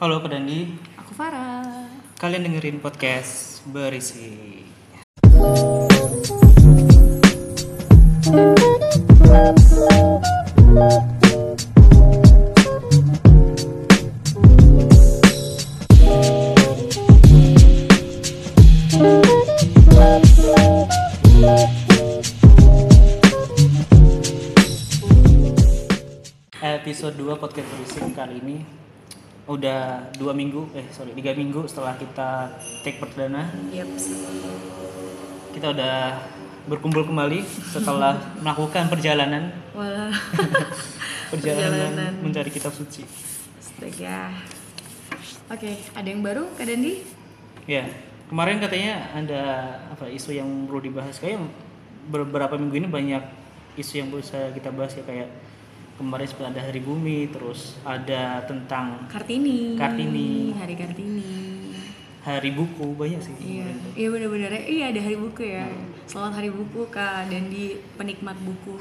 Halo Kak Dandi, Aku Farah. kalian dengerin podcast berisi. Episode dua minggu, eh sorry tiga minggu setelah kita take perdana Yep. kita udah berkumpul kembali setelah melakukan perjalanan perjalanan, Perjalanan. mencari kitab suci. Astaga. Oke, ada yang baru Kak Dandi? Ya, kemarin katanya ada apa isu yang perlu dibahas. Kayak beberapa minggu ini banyak isu yang bisa kita bahas ya kayak kemarin sempat ada hari bumi, terus ada tentang Kartini. Kartini. Hari Kartini. hari buku banyak sih. Iya, iya benar-benar. Iya ada hari buku ya. Selamat hari buku Kak Dandi penikmat buku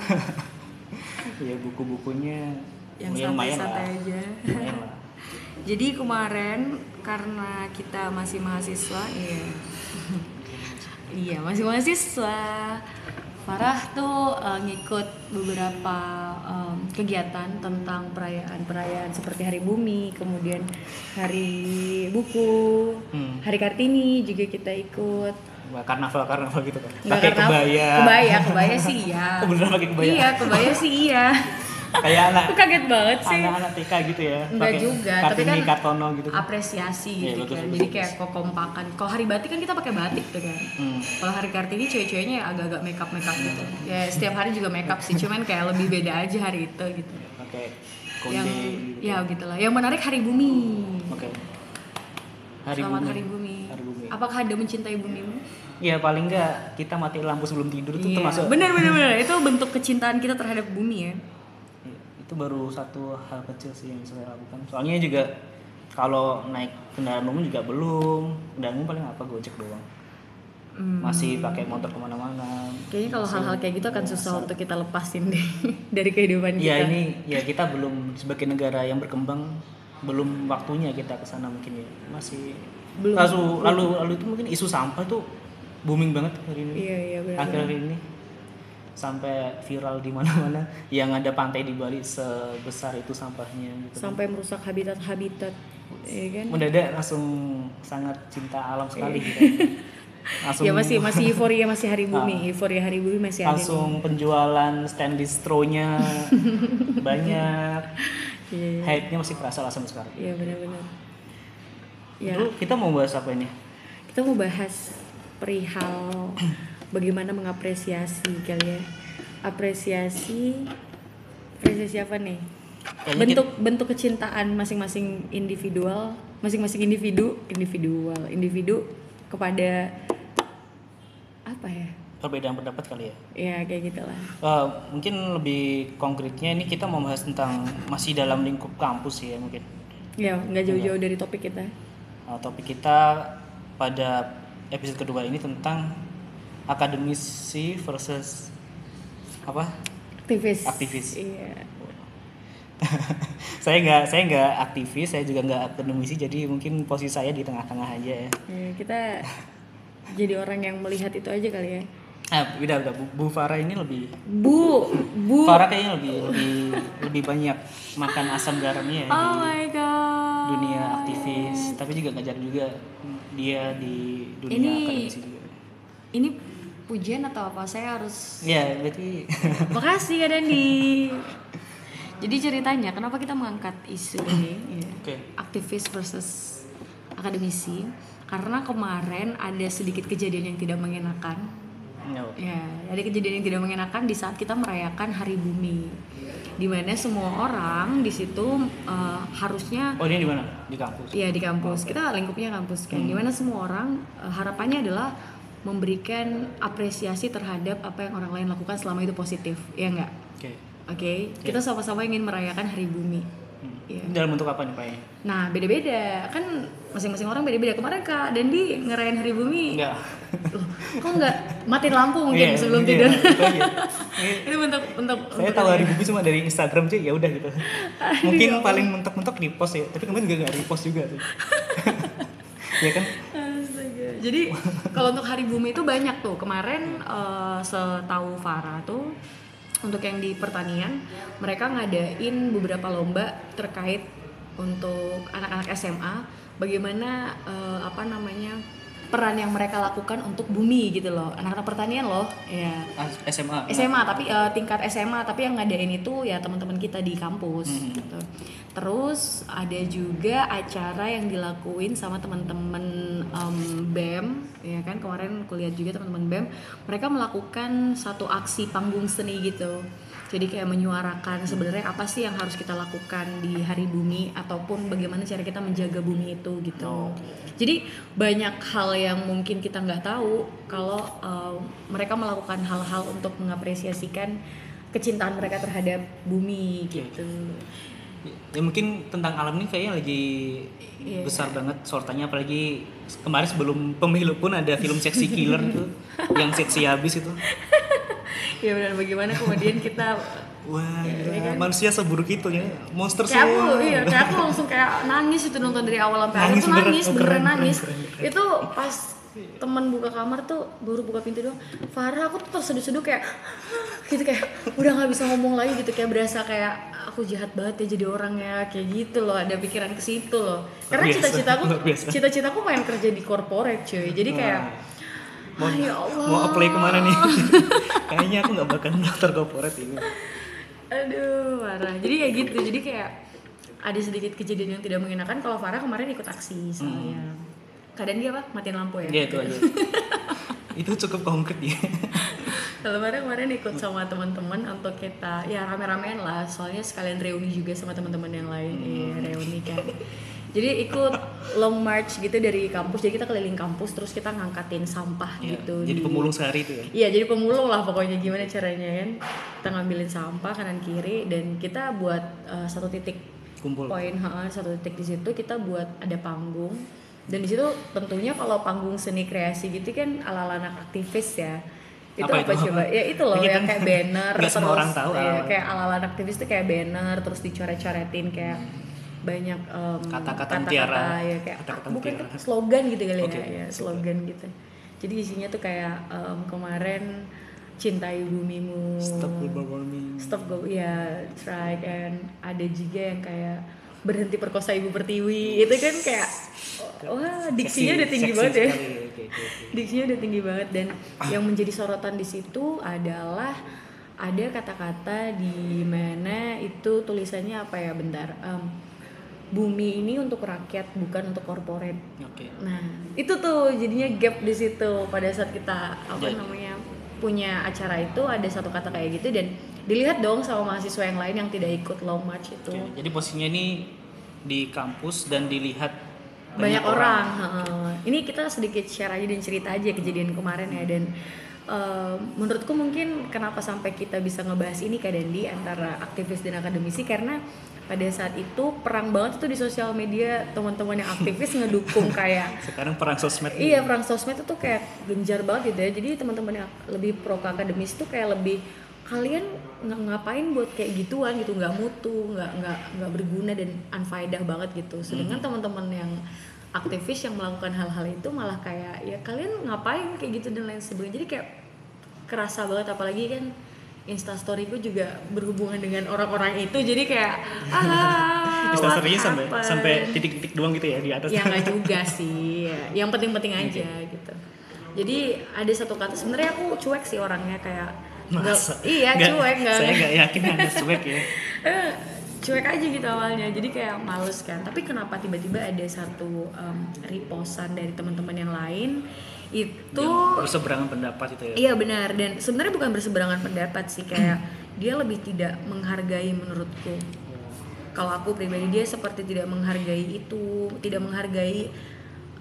Iya buku-bukunya yang ya santai-santai aja. Lah. Jadi kemarin karena kita masih mahasiswa, iya. iya, masih mahasiswa. Farah tuh eh, ngikut beberapa em, kegiatan tentang perayaan-perayaan seperti Hari Bumi, kemudian Hari Buku, Hmm. Hari Kartini juga kita ikut. Karnaval karnaval gitu kan. Pakai kebaya. Kebaya, kebaya sih iya. Oh, beneran pakai kebaya? Iya, kebaya sih iya. Kayak anak Aku kaget banget sih. anak-anak TK gitu ya. Enggak juga, tapi kan Kartono gitu. kan. apresiasi Iya, gitu bagus, kan. bagus, Jadi bagus. kayak kekompakan. Kalau hari batik kan kita pakai batik tuh kan. Hmm. Kalau hari Kartini cewek-ceweknya agak-agak makeup makeup gitu. Ya setiap hari juga makeup sih, cuman kayak lebih beda aja hari itu gitu. Pakai konde Yang gitu. ya gitulah. Yang menarik Hari Bumi. Oke. Hari Selamat bumi. Hari Bumi. Hari bumi. Apakah Anda mencintai bumimu? Ya paling enggak kita mati lampu sebelum tidur itu Iya, termasuk benar benar benar. Itu bentuk kecintaan kita terhadap bumi ya. Iya, itu baru satu hal kecil sih yang bisa saya lakukan. Soalnya juga kalau naik kendaraan umum juga belum. Kendaraan umum paling apa gojek doang. Hmm. Masih pakai motor ke mana-mana. Kayaknya kalau hal-hal kayak gitu akan susah untuk kita lepasin deh dari kehidupan kita. Ya ini ya kita belum sebagai negara yang berkembang belum waktunya kita ke sana mungkin ya masih Belum. lalu lalu lalu itu mungkin isu sampah tuh booming banget hari ini Iya iya benar. akhir hari ini sampai viral di mana-mana yang ada pantai di Bali sebesar itu sampahnya gitu Sampai merusak habitat-habitat, ya kan? mendadak langsung sangat cinta alam sekali gitu langsung ya masih masih euforia masih hari bumi, euforia hari bumi masih ada. langsung penjualan stand distro-nya banyak. Iya hype-nya masih kerasa lah sampai sekarang. Iya benar-benar. Ya Dulu kita mau bahas apa ini? kita mau bahas perihal bagaimana mengapresiasi kali ya, apresiasi, apresiasi apa nih? Kayaknya bentuk bentuk kecintaan masing-masing individual, masing-masing individu, individual, individu kepada apa ya? perbedaan pendapat kali ya. Ya kayak gitulah. Eh, mungkin lebih konkretnya ini kita mau bahas tentang masih dalam lingkup kampus ya mungkin. Ya nggak jauh-jauh dari topik kita. Eh, topik kita pada episode kedua ini tentang akademisi versus apa? Aktivis. Aktivis. Iya. saya nggak saya nggak aktivis, saya juga nggak akademisi, jadi mungkin posisi saya di tengah-tengah aja ya. Ya, kita jadi orang yang melihat itu aja kali ya. Ah, udah udah Bu, Bu Farah ini lebih Bu, Bu. Farah kayaknya lebih lebih lebih banyak makan asam garamnya ya Oh di my god. dunia aktivis, tapi juga ngajar juga dia di dunia Ini- akademisi juga. Ini pujian atau apa? Saya harus Ya, berarti Makasih Kak Dandi. Jadi ceritanya kenapa kita mengangkat isu ini ya, Oke. aktivis versus akademisi karena kemarin ada sedikit kejadian yang tidak mengenakan. no. Ya, ada kejadian yang tidak mengenakan di saat kita merayakan Hari Bumi. Di mana semua orang di situ eh, harusnya Oh, ini di mana? Di kampus. Iya di kampus. Kita lingkupnya kampus kan. Di mana semua orang eh, harapannya adalah memberikan apresiasi terhadap apa yang orang lain lakukan selama itu positif. Ya enggak? Oke. Oke. Kita sama-sama ingin merayakan Hari Bumi. Iya. Ini dalam bentuk apa nih Pak? ya? Nah beda-beda kan masing-masing orang beda-beda kemarin kak Dendi ngerayain hari bumi Enggak. Loh, kok nggak matiin lampu mungkin Iya, sebelum iya, tidur itu aja. Iya. itu bentuk bentuk Saya bentuk tahu hari ini. bumi cuma dari Instagram sih ya udah gitu. Mungkin paling mentok-mentok di post ya, tapi kemarin juga nggak repost juga tuh. ya kan? Jadi kalau untuk hari bumi itu banyak tuh. Kemarin eh, setahu Farah tuh untuk yang di pertanian mereka ngadain beberapa lomba terkait untuk anak-anak SMA bagaimana eh, apa namanya peran yang mereka lakukan untuk bumi gitu loh. Anak-anak pertanian loh, ya. Ah, SMA. SMA tapi eh, tingkat SMA tapi yang ngadain itu ya teman-teman kita di kampus Hmm. gitu. Terus ada juga acara yang dilakuin sama teman-teman em, BEM ya kan kemarin kuliah juga teman-teman BEM mereka melakukan satu aksi panggung seni gitu. Jadi kayak menyuarakan sebenarnya apa sih yang harus kita lakukan di hari bumi ataupun bagaimana cara kita menjaga bumi itu gitu. Oh. Jadi banyak hal yang mungkin kita nggak tahu kalau uh, mereka melakukan hal-hal untuk mengapresiasikan kecintaan mereka terhadap bumi gitu. Ya mungkin tentang alam ini kayaknya lagi Iya. besar banget sorotannya apalagi kemarin sebelum pemilu pun ada film seksi killer tuh yang seksi habis itu. Ya benar bagaimana kemudian kita Wah, Iya gila. kan? manusia seburuk itu ya. Monster kayak aku iya kayak aku langsung kayak nangis itu nonton dari awal sampai akhir tuh beneran. nangis Oh, beneran keren, keren, nangis keren, keren. itu pas teman buka kamar tuh baru buka pintu doang Farah aku tuh terseduh-seduh kayak gitu kayak udah nggak bisa ngomong lagi gitu kayak berasa kayak aku jahat banget ya jadi orang ya kayak gitu loh ada pikiran ke situ loh karena cita-citaku cita-citaku pengen kerja di corporate cuy jadi kayak Mau, ah ya Allah mau apply ke mana nih? Kayaknya aku nggak bakal daftar corporate ini. Aduh, parah. Jadi kayak gitu. Jadi kayak ada sedikit kejadian yang tidak mengenakan kalau Farah kemarin ikut aksi soalnya. Keadaan dia apa? Matiin lampu ya? Ya itu aja. itu cukup konkret ya. Kalau Farah kemarin ikut sama teman-teman untuk kita ya rame-ramean lah. Soalnya sekalian reuni juga sama teman-teman yang lain. Iya, reuni kan. Jadi ikut long march gitu dari kampus. Jadi kita keliling kampus terus kita ngangkatin sampah Ya, gitu. Jadi di- pemulung sehari itu ya. Iya jadi pemulung lah pokoknya gimana caranya kan kita ngambilin sampah kanan kiri dan kita buat uh, satu titik Kumpul. poin ha, satu titik di situ kita buat ada panggung dan di situ tentunya kalau panggung seni kreasi gitu kan ala ala anak aktivis ya itu Apa apa, itu? coba ya itu loh Ya, yang kayak banner semua orang tahu ya, kayak ala ala anak aktivis tuh kayak banner terus dicoret-coretin kayak banyak Kata-kata mutiara. ya kayak Kata-kata bukan mutiara. slogan gitu kali Oke, ya, ya slogan gitu jadi isinya tuh kayak em, kemarin cintai bumimu Stop global warming. stop go ya try and ada juga yang kayak berhenti perkosa ibu pertiwi itu kan kayak wah diksinya udah tinggi seksi banget ya sekali. Oke, oke, oke. diksinya udah tinggi banget dan yang menjadi sorotan di situ adalah ada kata-kata di mana itu tulisannya apa ya bentar Em, bumi ini untuk rakyat bukan untuk korporat Oke. Nah, itu tuh jadinya gap di situ pada saat kita apa Jadi- namanya punya acara itu ada satu kata kayak gitu dan dilihat dong sama mahasiswa yang lain yang tidak ikut long march itu. Oke, Jadi posisinya ini di kampus dan dilihat Banyak, orang. heeh. Ini kita sedikit share aja dan cerita aja kejadian kemarin ya dan menurutku mungkin kenapa sampai kita bisa ngebahas ini Kak Dandi antara aktivis dan akademisi karena pada saat itu perang banget itu di sosial media teman-teman yang aktivis ngedukung kayak Sekarang perang sosmed. Iya perang sosmed itu kayak genjar banget gitu ya. Jadi teman-teman yang lebih pro ke akademis itu kayak lebih kalian nggak ngapain buat kayak gituan gitu nggak mutu nggak nggak nggak berguna dan unfaedah banget gitu sedangkan teman-teman yang aktivis yang melakukan hal-hal itu malah kayak ya kalian ngapain kayak gitu dan lain sebagainya jadi kayak kerasa banget apalagi kan instastoryku juga berhubungan dengan orang-orang itu jadi kayak ah Instastory-nya sampai sampai titik-titik doang gitu ya di atas. ya nggak juga sih ya. yang penting-penting aja gitu jadi ada satu kata sebenarnya aku cuek sih orangnya kayak Masa? iya Nggak, cuek nggak Saya nggak yakin Anda cuek ya. Eh, cuek aja gitu awalnya. Jadi kayak males kan. Tapi kenapa tiba-tiba ada satu um, reposan dari teman-teman yang lain? Itu Yang berseberangan pendapat itu ya. Iya benar. Dan sebenarnya bukan berseberangan pendapat sih. Kayak dia lebih tidak menghargai menurutku. Kalau aku pribadi dia seperti tidak menghargai itu, tidak menghargai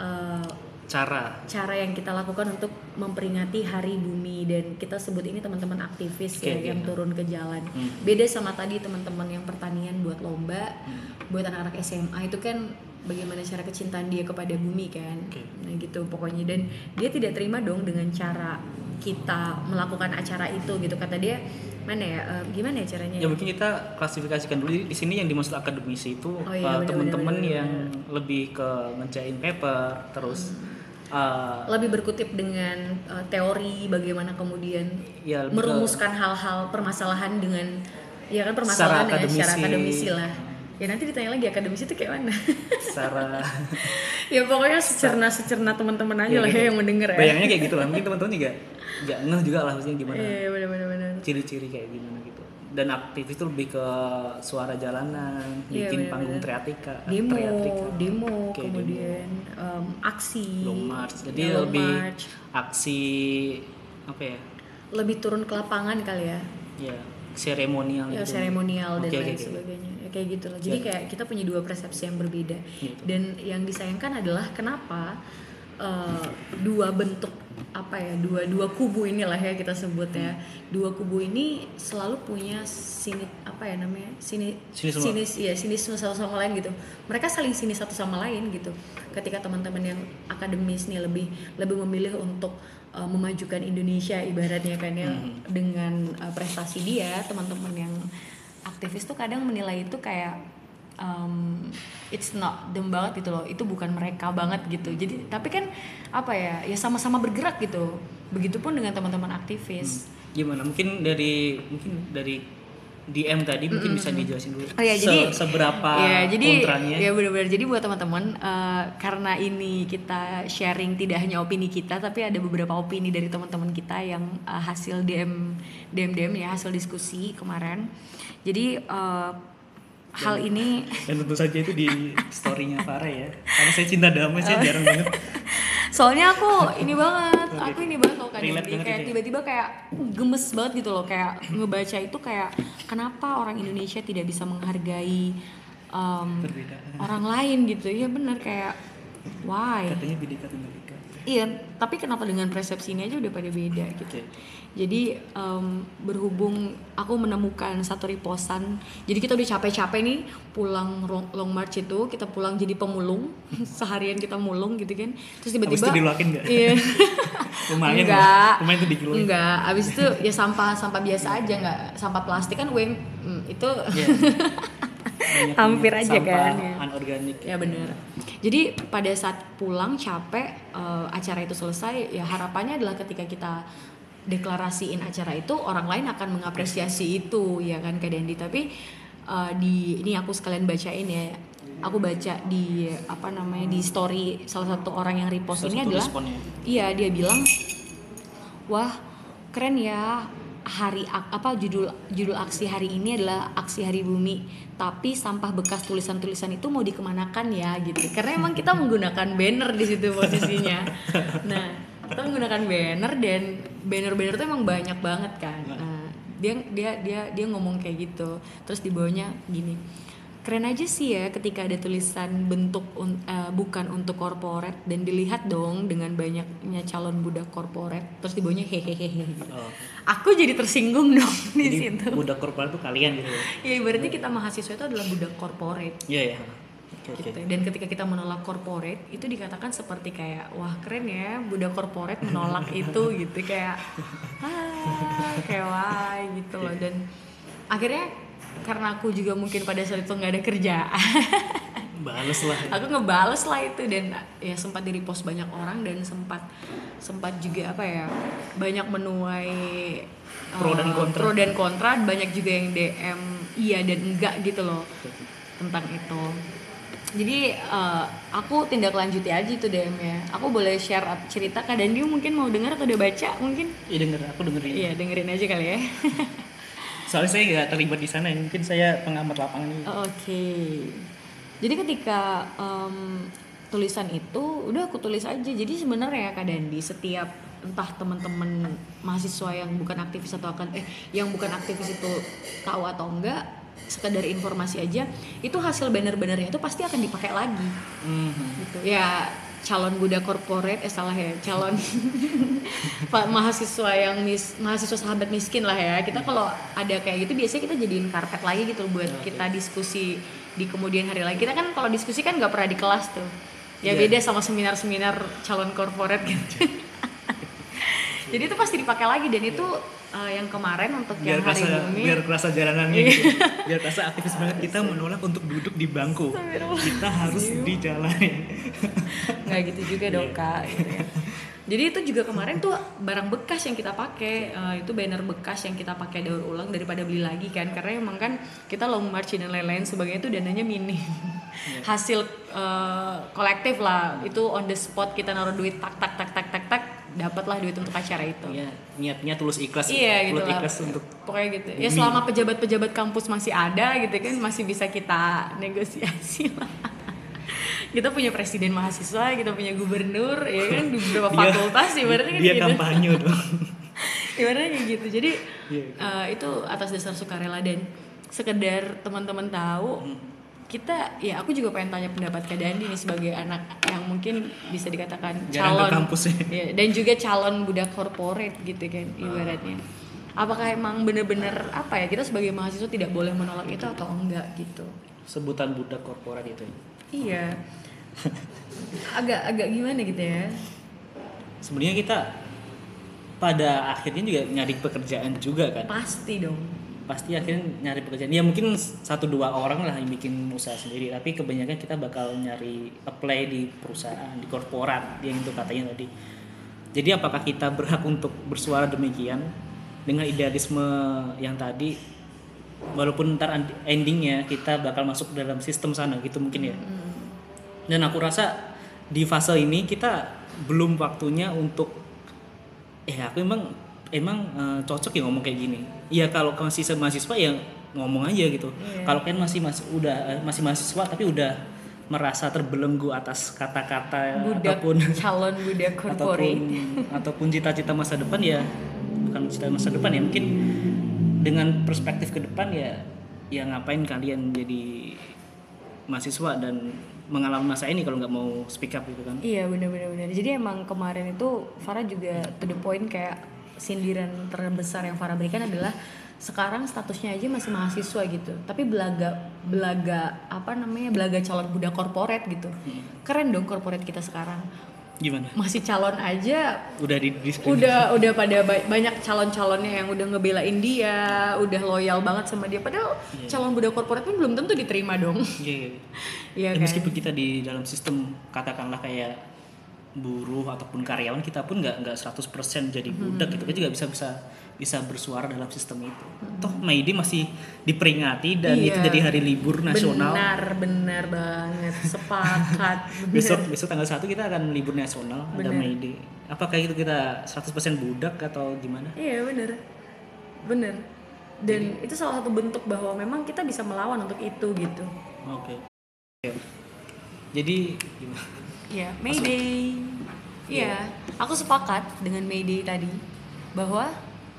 uh, cara cara yang kita lakukan untuk memperingati Hari Bumi dan kita sebut ini teman-teman aktivis Oke, ya oke. yang turun ke jalan. Hmm. Beda sama tadi teman-teman yang pertanian buat lomba, Hmm. buat anak-anak SMA itu kan bagaimana cara kecintaan dia kepada bumi kan. Oke. Nah gitu pokoknya dan dia tidak terima dong dengan cara kita melakukan acara itu gitu kata dia mana ya eh, gimana ya caranya ya mungkin kita klasifikasikan dulu di sini yang dimaksud akademisi itu Oh iya, uh, benar, teman-teman yang lebih ke ngejain paper terus uh, lebih berkutip dengan eh, teori bagaimana kemudian ya merumuskan hal-hal permasalahan dengan ya kan permasalahan Secara ya secara akademisi. akademisi lah. Ya nanti ditanya lagi akademisi itu kayak mana? Secara ya pokoknya secerna secerna teman-teman aja Ya, lah gitu. ya yang mendengar ya. Bayangnya kayak gitu lah. Mungkin teman-teman juga nggak ngeh juga lah maksudnya gimana. Iya ciri-ciri kayak gimana gitu dan aktivis itu lebih ke suara jalanan Iya, bikin benar-benar. panggung triatika demo triatika. demo Oke, kemudian em, aksi long march jadi long lebih march. aksi apa ya lebih turun ke lapangan kali ya ya seremonial ya gitu. seremonial dan Oke, lain oke. sebagainya ya, kayak gitu lah jadi Ya. kayak kita punya dua persepsi yang berbeda Gitu. dan yang disayangkan adalah kenapa eh, dua bentuk apa ya dua dua kubu inilah ya kita sebut ya dua kubu ini selalu punya sini apa ya namanya sini Sinisme. sinis ya sinisme satu sama lain gitu mereka saling sinis satu sama lain gitu ketika teman-teman yang akademis nih lebih lebih memilih untuk uh, memajukan Indonesia ibaratnya kan ya Hmm. dengan uh, prestasi dia teman-teman yang aktivis tuh kadang menilai itu kayak um, it's not them banget gitu loh. Itu bukan mereka banget gitu. Jadi tapi kan apa ya ya sama-sama bergerak gitu. Begitupun dengan teman-teman aktivis. Gimana? Mungkin dari mungkin dari DM tadi mungkin bisa dijelasin dulu. Oh ya, Se- jadi seberapa ya, jadi kontranya? ya benar-benar. Jadi buat teman-teman eh, karena ini kita sharing tidak hanya opini kita tapi ada beberapa opini dari teman-teman kita yang eh, hasil DM DM DM ya hasil diskusi kemarin. Jadi eh, hal ini dan tentu saja itu di storynya Farah ya karena saya cinta damai Oh. saya jarang banget soalnya aku ini banget, aku ini banget loh kan Relate kayak ini. tiba-tiba kayak gemes banget gitu loh kayak ngebaca itu kayak kenapa orang Indonesia tidak bisa menghargai Perbedaan. orang lain gitu. Iya benar kayak why? katanya bidika tunggal ika Iya, tapi kenapa dengan persepsi ini aja udah pada beda gitu. Jadi em, berhubung aku menemukan satu reposan, jadi kita udah capek-capek nih pulang long march itu, kita pulang jadi pemulung, seharian kita mulung gitu kan. Terus tiba-tiba itu diluakin nggak? Iya. lumayan Enggak. lumayan tuh dikiloin Enggak, abis itu ya sampah sampah biasa aja nggak sampah plastik kan weng hmm, itu. Banyak Hampir aja sampah kan, ya. anorganik ya bener. Jadi pada saat pulang capek eh, acara itu selesai ya harapannya adalah ketika kita deklarasiin acara itu orang lain akan mengapresiasi itu ya kan Kak Dendi? Tapi eh, di ini aku sekalian bacain ya. Aku baca di apa namanya di story salah satu orang yang repost Salah ini adalah responnya. iya dia bilang wah keren ya hari apa judul judul aksi hari ini adalah aksi hari bumi. Tapi sampah bekas tulisan-tulisan itu mau dikemanakan ya gitu. Karena emang kita menggunakan banner di situ posisinya. Nah kita menggunakan banner dan banner-banner itu emang banyak banget kan. Nah. Dia dia dia dia ngomong kayak gitu. Terus di bawahnya gini keren aja sih ya ketika ada tulisan bentuk un- eh, bukan untuk korporat dan dilihat dong dengan banyaknya calon budak korporat. Terus di bawahnya hehehe. Oh. aku jadi tersinggung dong di Jadi situ. budak korporat tuh kalian gitu ya. ya berarti kita mahasiswa itu adalah budak korporat. Iya ya. Oke oke. gitu. dan ketika kita menolak korporat itu dikatakan seperti kayak wah keren ya budak korporat menolak itu gitu kayak ah kayak wah gitu loh dan akhirnya karena aku juga mungkin pada saat itu nggak ada kerjaan Bales lah. aku ngebales lah itu dan ya sempat di repost banyak orang dan sempat sempat juga apa ya banyak menuai Pro dan eh, kontra. pro dan kontra banyak juga yang DM iya dan enggak gitu loh tentang itu jadi eh, aku tindak lanjuti aja itu DM ya aku boleh share cerita kak dan dia mungkin mau dengar atau udah baca mungkin Iya denger, aku dengerin. iya dengerin aja kali ya Soalnya saya nggak terlibat di sana, mungkin saya pengamat lapangan. Oke. Jadi ketika em, tulisan itu udah aku tulis aja. Jadi sebenarnya Kak Dandi setiap entah teman-teman mahasiswa yang bukan aktivis atau akan eh yang bukan aktivis itu tahu atau enggak sekedar informasi aja itu hasil banner-bannernya itu pasti akan dipakai lagi. Mhm. gitu. Ya calon budak korporat eh salah ya calon pak mahasiswa yang mis, mahasiswa sahabat miskin lah ya. Kita kalau ada kayak gitu biasanya kita jadiin karpet lagi gitu buat kita diskusi di kemudian hari lagi. Kita kan kalau diskusi kan nggak pernah di kelas tuh. Ya Iya. beda sama seminar-seminar calon korporat gitu jadi itu pasti dipakai lagi dan itu eh, yang kemarin untuk biar yang hari kerasa bumi biar kerasa jalanannya gitu. biar kerasa aktivis banget. Kita menolak untuk duduk di bangku. Kita harus di jalan nggak gitu juga dong kak gitu ya. jadi itu juga kemarin tuh barang bekas yang kita pakai eh, itu banner bekas yang kita pakai daur ulang daripada beli lagi kan. Karena emang kan kita long march dan lain-lain sebagainya itu dananya minim. Hasil eh, kolektif lah. Itu on the spot kita naruh duit tak tak tak tak tak tak dapatlah duit untuk acara itu ya niatnya tulus ikhlas Iya gitu tulus lah. ikhlas untuk Pokoknya gitu. Ya selama pejabat-pejabat kampus masih ada gitu kan masih bisa kita negosiasi lah. kita punya presiden mahasiswa, kita punya gubernur, ya kan di beberapa Dia- fakultas ibaratnya kan dia gitu. kampanye dong Ibaratnya kayak gitu. Jadi Iya. eh, itu atas dasar sukarela dan sekedar teman-teman tahu Hmm. Kita ya aku juga pengen tanya pendapat Kak Dandi nih sebagai anak yang mungkin bisa dikatakan calon kampus ya. Dan juga calon budak korporat gitu kan ibaratnya. Apakah emang bener-bener apa ya kita sebagai mahasiswa tidak boleh menolak itu atau enggak gitu? sebutan budak korporat itu Iya. Agak agak gimana gitu ya? sebenarnya kita pada akhirnya juga nyari pekerjaan juga kan Pasti dong. Pasti akhirnya nyari pekerjaan. Ya mungkin satu dua orang lah yang bikin usaha sendiri. Tapi kebanyakan kita bakal nyari apply di perusahaan di korporat yang itu katanya tadi. Jadi apakah kita berhak untuk bersuara demikian dengan idealisme yang tadi? Walaupun ntar endingnya kita bakal masuk dalam sistem sana gitu mungkin ya. Dan aku rasa di fase ini kita belum waktunya untuk eh aku emang emang eh, cocok ya ngomong kayak gini iya kalau masih mahasiswa ya ngomong aja gitu Iya. kalau kan masih masih udah masih mahasiswa tapi udah merasa terbelenggu atas kata-kata Budak ataupun calon budak ataupun korporat. ataupun cita-cita masa depan ya bukan cita masa depan ya mungkin dengan perspektif ke depan ya ya ngapain kalian jadi mahasiswa dan mengalami masa ini kalau nggak mau speak up gitu kan Iya benar-benar benar. Jadi emang kemarin itu Farah juga to the point kayak sindiran terbesar yang Farah berikan adalah sekarang statusnya aja masih mahasiswa gitu. Tapi belaga belaga apa namanya belaga calon budak korporat gitu. Keren dong korporat kita sekarang. gimana Masih calon aja udah di udah udah pada ba- banyak calon-calonnya yang udah ngebelain dia, udah loyal banget sama dia. Padahal calon budak korporat pun belum tentu diterima dong. Iya, iya. Iya Ya, kan? meskipun kita di dalam sistem katakanlah kayak buruh ataupun karyawan kita pun nggak nggak 100% jadi Hmm. budak gitu kita juga bisa bisa bisa bersuara dalam sistem itu. Toh Mei Day masih diperingati dan Iya. itu jadi hari libur nasional. Benar, benar banget. Sepakat. benar. Besok besok tanggal 1 kita akan libur nasional ada Benar. Mei Day. Apakah itu kita 100% budak atau gimana? Iya bener, bener. Dan itu salah satu bentuk bahwa memang kita bisa melawan untuk itu gitu. Oke. Oke. Jadi gimana? Iya, Mayday. Iya, aku sepakat dengan Mayday tadi bahwa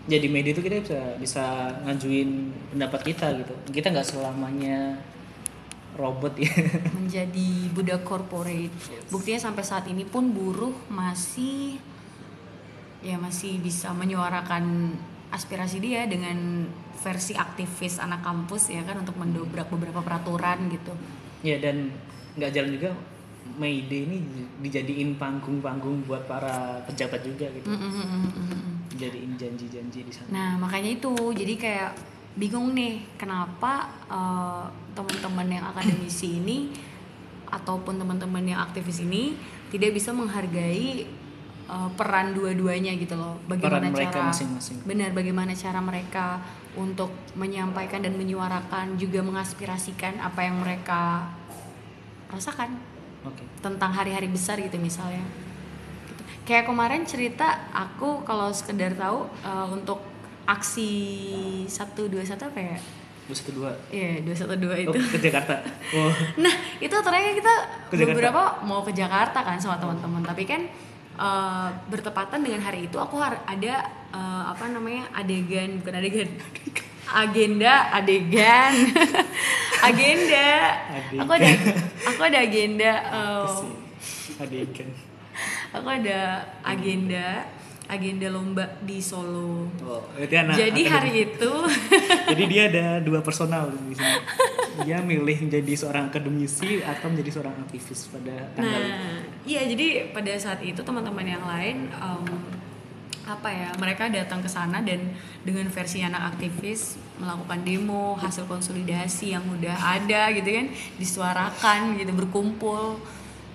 jadi media itu kita bisa bisa ngajuin pendapat kita gitu kita nggak selamanya robot ya menjadi budak corporate. Buktinya sampai saat ini pun buruh masih ya masih bisa menyuarakan aspirasi dia dengan versi aktivis anak kampus ya kan untuk mendobrak beberapa peraturan gitu. ya dan nggak jalan juga May Day ini dijadiin panggung-panggung buat para pejabat juga gitu Mm-mm-mm-mm. jadiin janji-janji di sana Nah makanya itu jadi kayak bingung nih kenapa eh, teman-teman yang akademisi ini ataupun teman-teman yang aktivis ini tidak bisa menghargai eh, peran dua-duanya gitu loh. Bagaimana Peran mereka cara masing-masing. benar bagaimana cara mereka untuk menyampaikan dan menyuarakan juga mengaspirasikan apa yang mereka rasakan tentang hari-hari besar gitu misalnya gitu. kayak kemarin cerita aku kalau sekedar tahu eh, untuk aksi 121 apa ya terus kedua Iya, 212 oh, itu. ke Jakarta oh Nah, itu ternyata kita Ke Jakarta. beberapa mau ke Jakarta kan sama teman-teman, tapi kan eh, bertepatan dengan hari itu aku ada eh, apa namanya? adegan, bukan adegan. agenda adegan. Agenda. Adegan. aku ada aku ada agenda eh, adegan. Aku ada agenda. Agenda lomba di Solo. Oh anak jadi akademi. hari itu. Jadi dia ada dua personal di sini. Dia milih menjadi seorang akademisi atau menjadi seorang aktivis pada tanggal itu. Nah, iya jadi pada saat itu teman-teman yang lain em, apa ya mereka datang ke sana dan dengan versi anak aktivis melakukan demo hasil konsolidasi yang udah ada gitu kan disuarakan gitu berkumpul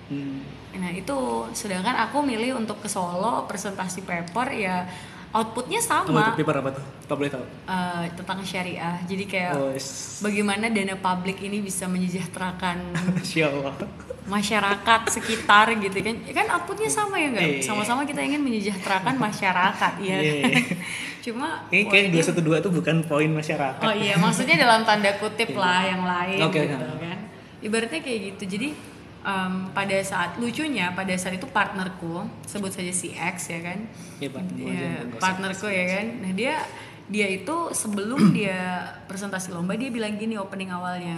Hmm. nah itu sedangkan aku milih untuk ke Solo presentasi paper ya outputnya sama untuk paper apa tuh? Kau boleh tahu? eh, tentang syariah jadi kayak Oh, yes. bagaimana dana publik ini bisa menyejahterakan masyarakat sekitar gitu kan Ya kan outputnya sama ya nggak Iya. sama-sama kita ingin menyejahterakan masyarakat ya Iya. cuma Ini kayak poinnya- 212 itu bukan poin masyarakat. oh iya maksudnya dalam tanda kutip lah yang lain Oke, gitu kan ibaratnya kayak gitu jadi em, pada saat lucunya pada saat itu partnerku sebut saja si X ya kan? Iya, nggak usah. partnerku ya kan? Nah dia dia itu sebelum dia presentasi lomba dia bilang gini opening awalnya.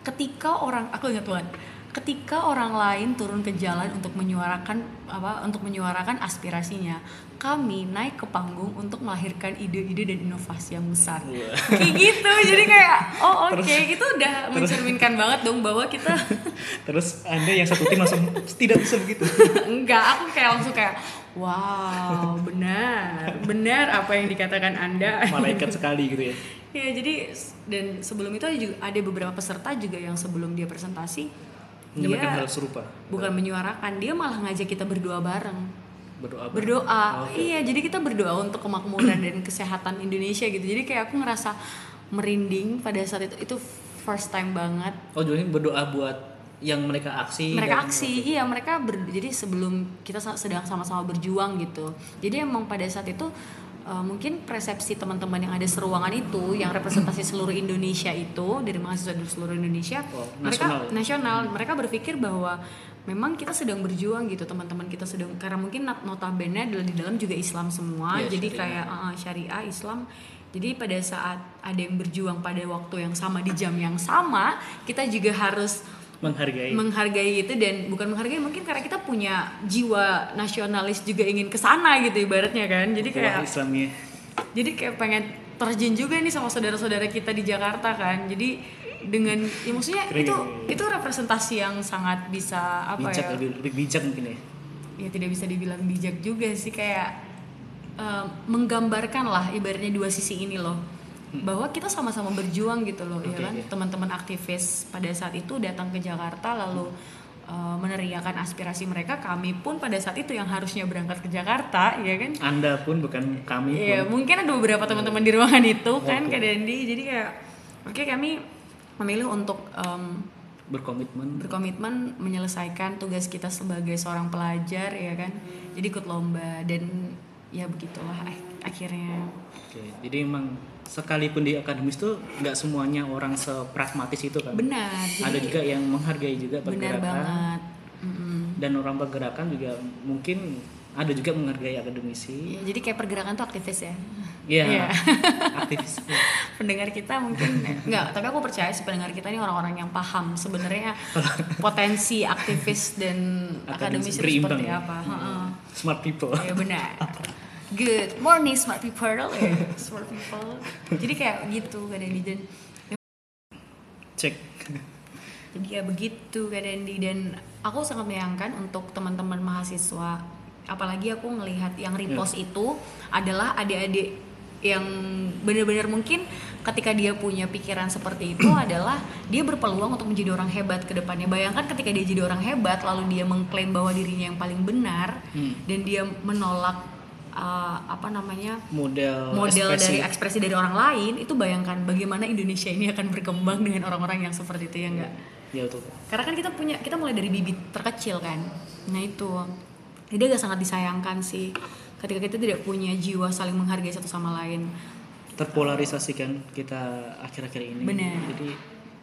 Ketika orang aku ingat banget ketika orang lain turun ke jalan untuk menyuarakan apa untuk menyuarakan aspirasinya kami naik ke panggung untuk melahirkan ide-ide dan inovasi yang besar Wah. kayak gitu jadi kayak oh oke Terus- itu udah mencerminkan banget dong bahwa kita Terus Anda yang satu tim langsung tidak bisa begitu. enggak aku kayak langsung kayak wow benar benar apa yang dikatakan anda Malaikat sekali gitu ya. ya jadi dan sebelum itu ada juga ada beberapa peserta juga yang sebelum dia presentasi Menyampaikan dia hal serupa. bukan menyuarakan dia malah ngajak kita berdoa bareng Berdoa. bareng. berdoa Oke. iya jadi kita berdoa untuk kemakmuran dan kesehatan Indonesia gitu jadi kayak aku ngerasa merinding pada saat itu itu first time banget Oh, jadi berdoa buat yang mereka aksi. mereka dan- aksi iya mereka ber- jadi sebelum kita sedang sama-sama berjuang gitu jadi emang pada saat itu uh, mungkin persepsi teman-teman yang ada seruangan itu yang representasi seluruh Indonesia itu dari mahasiswa dari seluruh Indonesia Oh, mereka nasional ya? nasional mereka berpikir bahwa memang kita sedang berjuang gitu teman-teman kita sedang karena mungkin not- notabene adalah di dalam juga Islam semua Iya, jadi syariah. kayak uh, syariah Islam jadi pada saat ada yang berjuang pada waktu yang sama di jam yang sama kita juga harus menghargai. menghargai itu dan bukan menghargai mungkin karena kita punya jiwa nasionalis juga ingin ke sana gitu ibaratnya kan jadi Wah, kayak Islamnya. jadi kayak pengen terjun juga nih sama saudara-saudara kita di Jakarta kan jadi dengan ya maksudnya Keren, itu itu representasi yang sangat bisa apa bijak ya lebih, lebih bijak mungkin ya. ya tidak bisa dibilang bijak juga sih kayak eh, menggambarkan lah ibaratnya dua sisi ini loh bahwa kita sama-sama berjuang gitu loh ya Oke, kan oke. teman-teman aktivis pada saat itu datang ke Jakarta lalu eh, meneriakan aspirasi mereka kami pun pada saat itu yang harusnya berangkat ke Jakarta ya kan Anda pun bukan kami Iya, pun. mungkin ada beberapa teman-teman di ruangan itu kan Oke. Kak Dendi. Jadi kayak oke kami memilih untuk em, berkomitmen. berkomitmen menyelesaikan tugas kita sebagai seorang pelajar ya kan. Jadi ikut lomba dan ya begitulah ak- akhirnya. Oke, jadi emang sekalipun di akademis tuh nggak semuanya orang sepragmatis itu kan. Benar. Ada Jadi juga yang menghargai juga benar pergerakan banget. Mm-mm. dan orang pergerakan juga mungkin ada juga menghargai akademisi. Ya, jadi kayak pergerakan tuh aktivis ya. Iya. Iya. aktivis. pendengar kita mungkin enggak tapi aku percaya sih pendengar kita ini orang-orang yang paham sebenarnya potensi aktivis dan akademis itu berimbang seperti ya. apa Heeh. Smart people. ya benar good morning smart people ya smart people jadi kayak gitu kan Dendi dan Cek. jadi kayak begitu kan Dendi dan aku sangat menyayangkan untuk teman-teman mahasiswa apalagi aku ngelihat yang repost itu adalah adik-adik yang benar-benar mungkin ketika dia punya pikiran seperti itu adalah dia berpeluang untuk menjadi orang hebat ke depannya. Bayangkan ketika dia jadi orang hebat lalu dia mengklaim bahwa dirinya yang paling benar Hmm. dan dia menolak uh, apa namanya Model model ekspresi. dari ekspresi dari orang lain itu bayangkan bagaimana Indonesia ini akan berkembang dengan orang-orang yang seperti itu ya enggak Ya betul. karena kan kita punya kita mulai dari bibit terkecil kan nah itu jadi agak sangat disayangkan sih ketika kita tidak punya jiwa saling menghargai satu sama lain Terpolarisasi kan kita akhir-akhir ini. Benar. Jadi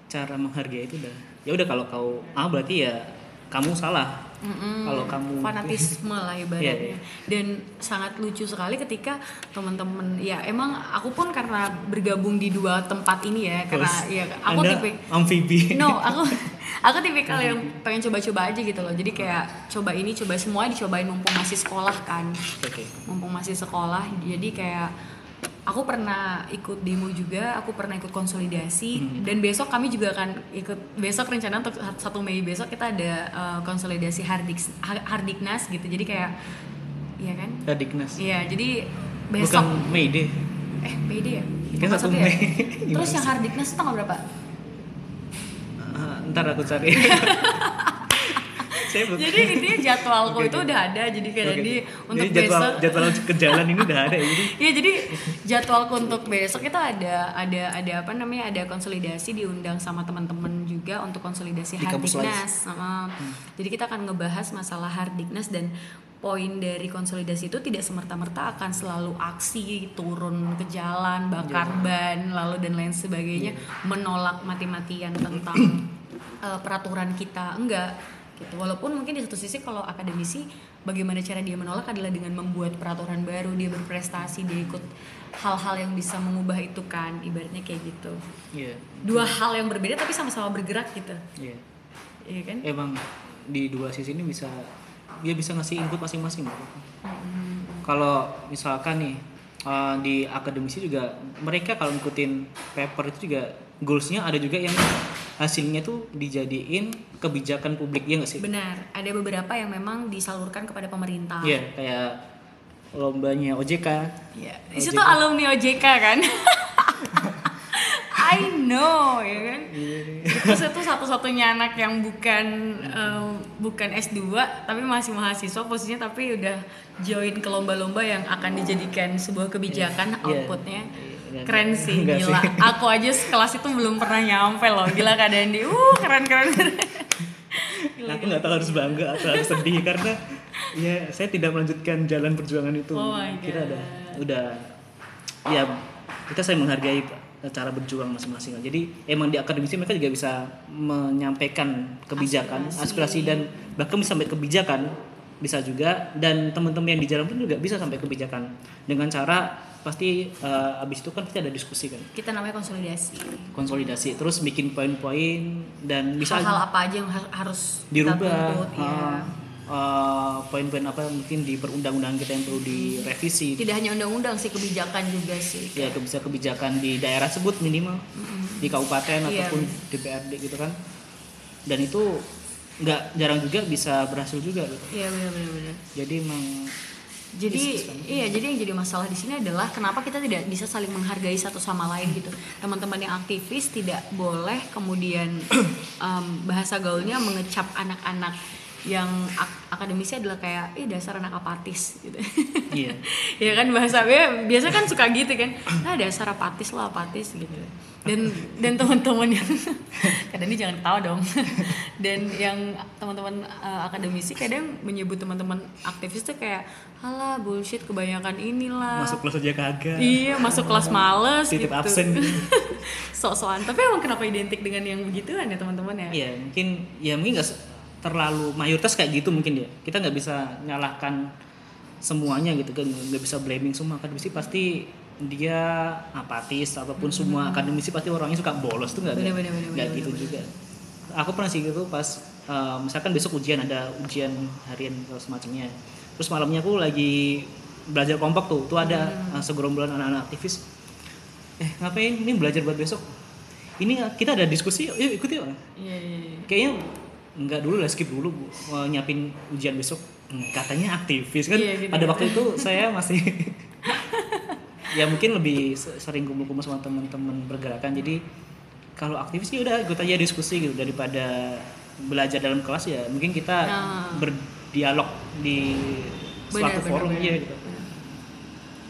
cara menghargai itu udah ya udah kalau kau A berarti ya kamu salah. Mm-mm. Kalau kamu fanatisme lah ibaratnya Iya, iya. dan sangat lucu sekali ketika teman-teman ya emang aku pun karena bergabung di dua tempat ini ya karena Terus, ya aku Anda tipe amfibi. no aku aku tipikal yang pengen coba-coba aja gitu loh jadi kayak coba ini coba semua dicobain mumpung masih sekolah kan Oke. mumpung masih sekolah jadi kayak aku pernah ikut demo juga aku pernah ikut konsolidasi dan besok kami juga akan ikut besok rencana untuk satu Mei besok kita ada uh, konsolidasi hardik hardiknas gitu jadi kayak iya kan Radiknas. iya jadi besok Bukan Mayday. eh PD ya Kan Bukan satu ya? Mei. terus yang hardiknas itu tanggal berapa Ah, ntar aku cari. Jadi intinya jadwalku itu udah ada jadi kayak Oke. jadi untuk Jadi jadwal, besok jadwal ke jalan ini udah ada ya. Jadi Iya jadi jadwalku untuk besok itu ada ada ada apa namanya ada konsolidasi diundang sama teman-teman juga untuk konsolidasi Di kampus Hmm. Hardiknas. Jadi kita akan ngebahas masalah Hardiknas dan poin dari konsolidasi itu tidak semerta-merta akan selalu aksi turun ke jalan bakar Iya. ban lalu dan lain sebagainya menolak mati-matian tentang eh, peraturan kita enggak gitu walaupun mungkin di satu sisi kalau akademisi bagaimana cara dia menolak adalah dengan membuat peraturan baru dia berprestasi dia ikut hal-hal yang bisa mengubah itu kan ibaratnya kayak gitu iya. dua hal yang berbeda tapi sama-sama bergerak gitu Iya. iya kan Emang di dua sisi ini bisa dia bisa ngasih input masing-masing. Mbak. Kalau misalkan nih uh, di akademisi juga mereka kalau ngikutin paper itu juga goalsnya ada juga yang hasilnya tuh dijadiin kebijakan publik ya nggak sih? benar ada beberapa yang memang disalurkan kepada pemerintah Iya kayak lombanya OJK. Iya. Di situ alumni OJK kan. I know ya kan. Terus itu satu-satunya anak yang bukan em, bukan S2 tapi masih mahasiswa posisinya tapi udah join ke lomba-lomba yang akan dijadikan sebuah kebijakan Iya. outputnya. Keren sih, Enggak gila. sih. Aku aja sekelas itu belum pernah nyampe loh. Gila keadaan di. Uh, keren keren. keren. Gila, aku nggak tahu harus bangga atau harus sedih karena ya saya tidak melanjutkan jalan perjuangan itu Oh my kita udah udah ya kita saya menghargai cara berjuang masing-masing jadi emang di akademisi mereka juga bisa menyampaikan kebijakan aspirasi, dan bahkan bisa sampai kebijakan bisa juga dan teman-teman yang di jalan pun juga bisa sampai kebijakan dengan cara pasti eh, abis itu kan kita ada diskusi kan? Kita namanya konsolidasi. konsolidasi terus bikin poin-poin dan bisa Hal-hal apa aja yang har- harus kita dirubah ya. uh, uh, poin-poin apa yang mungkin di perundang-undangan kita yang perlu direvisi. Tidak hanya undang-undang sih kebijakan juga sih. Ya bisa kebijakan di daerah sebut minimal. Di kabupaten Iya. ataupun DPRD gitu kan. Dan itu nggak jarang juga bisa berhasil juga gitu. Iya benar-benar jadi emang jadi iya jadi yang jadi masalah di sini adalah kenapa kita tidak bisa saling menghargai satu sama lain gitu. Teman-teman yang aktivis tidak boleh kemudian em, bahasa gaulnya mengecap anak-anak yang ak- akademisi adalah kayak ih dasar anak apatis gitu. Iya. Ya kan bahasa ya, biasa kan suka gitu kan. Ah dasar apatis lah apatis gitu dan dan teman-teman yang kadang ini jangan ketawa dong. Dan yang teman-teman uh, akademisi kadang menyebut teman-teman aktivis tuh kayak halah bullshit kebanyakan inilah. Masuk kelas aja kagak. Iya masuk kelas males Titip gitu. absen. sok-sokan. Tapi emang kenapa identik dengan yang begituan ya teman-teman ya? Iya mungkin ya mungkin nggak se- terlalu mayoritas kayak gitu mungkin ya. Kita nggak bisa nyalahkan semuanya gitu kan. Nggak bisa blaming semua akademisi. Pasti dia apatis ataupun semua akademisi pasti orangnya suka bolos tuh nggak Hmm. Nggak gitu bener. juga aku pernah sih gitu pas eh, misalkan besok ujian ada ujian harian atau semacamnya terus malamnya aku lagi belajar kelompok tuh tuh ada Hmm. eh, segerombolan anak-anak aktivis eh ngapain ini belajar buat besok ini kita ada diskusi yuk, ikut yuk iya iya iya. kayaknya nggak dulu lah skip dulu bu nyiapin ujian besok Hmm, katanya aktivis kan Iya, gitu, pada gitu. waktu itu saya masih ya mungkin lebih se- sering kumpul-kumpul sama teman-teman bergerakan jadi kalau aktivis sih udah ikut aja diskusi gitu. Daripada belajar dalam kelas ya mungkin kita Nah. berdialog di suatu benar, forum benar. iya gitu.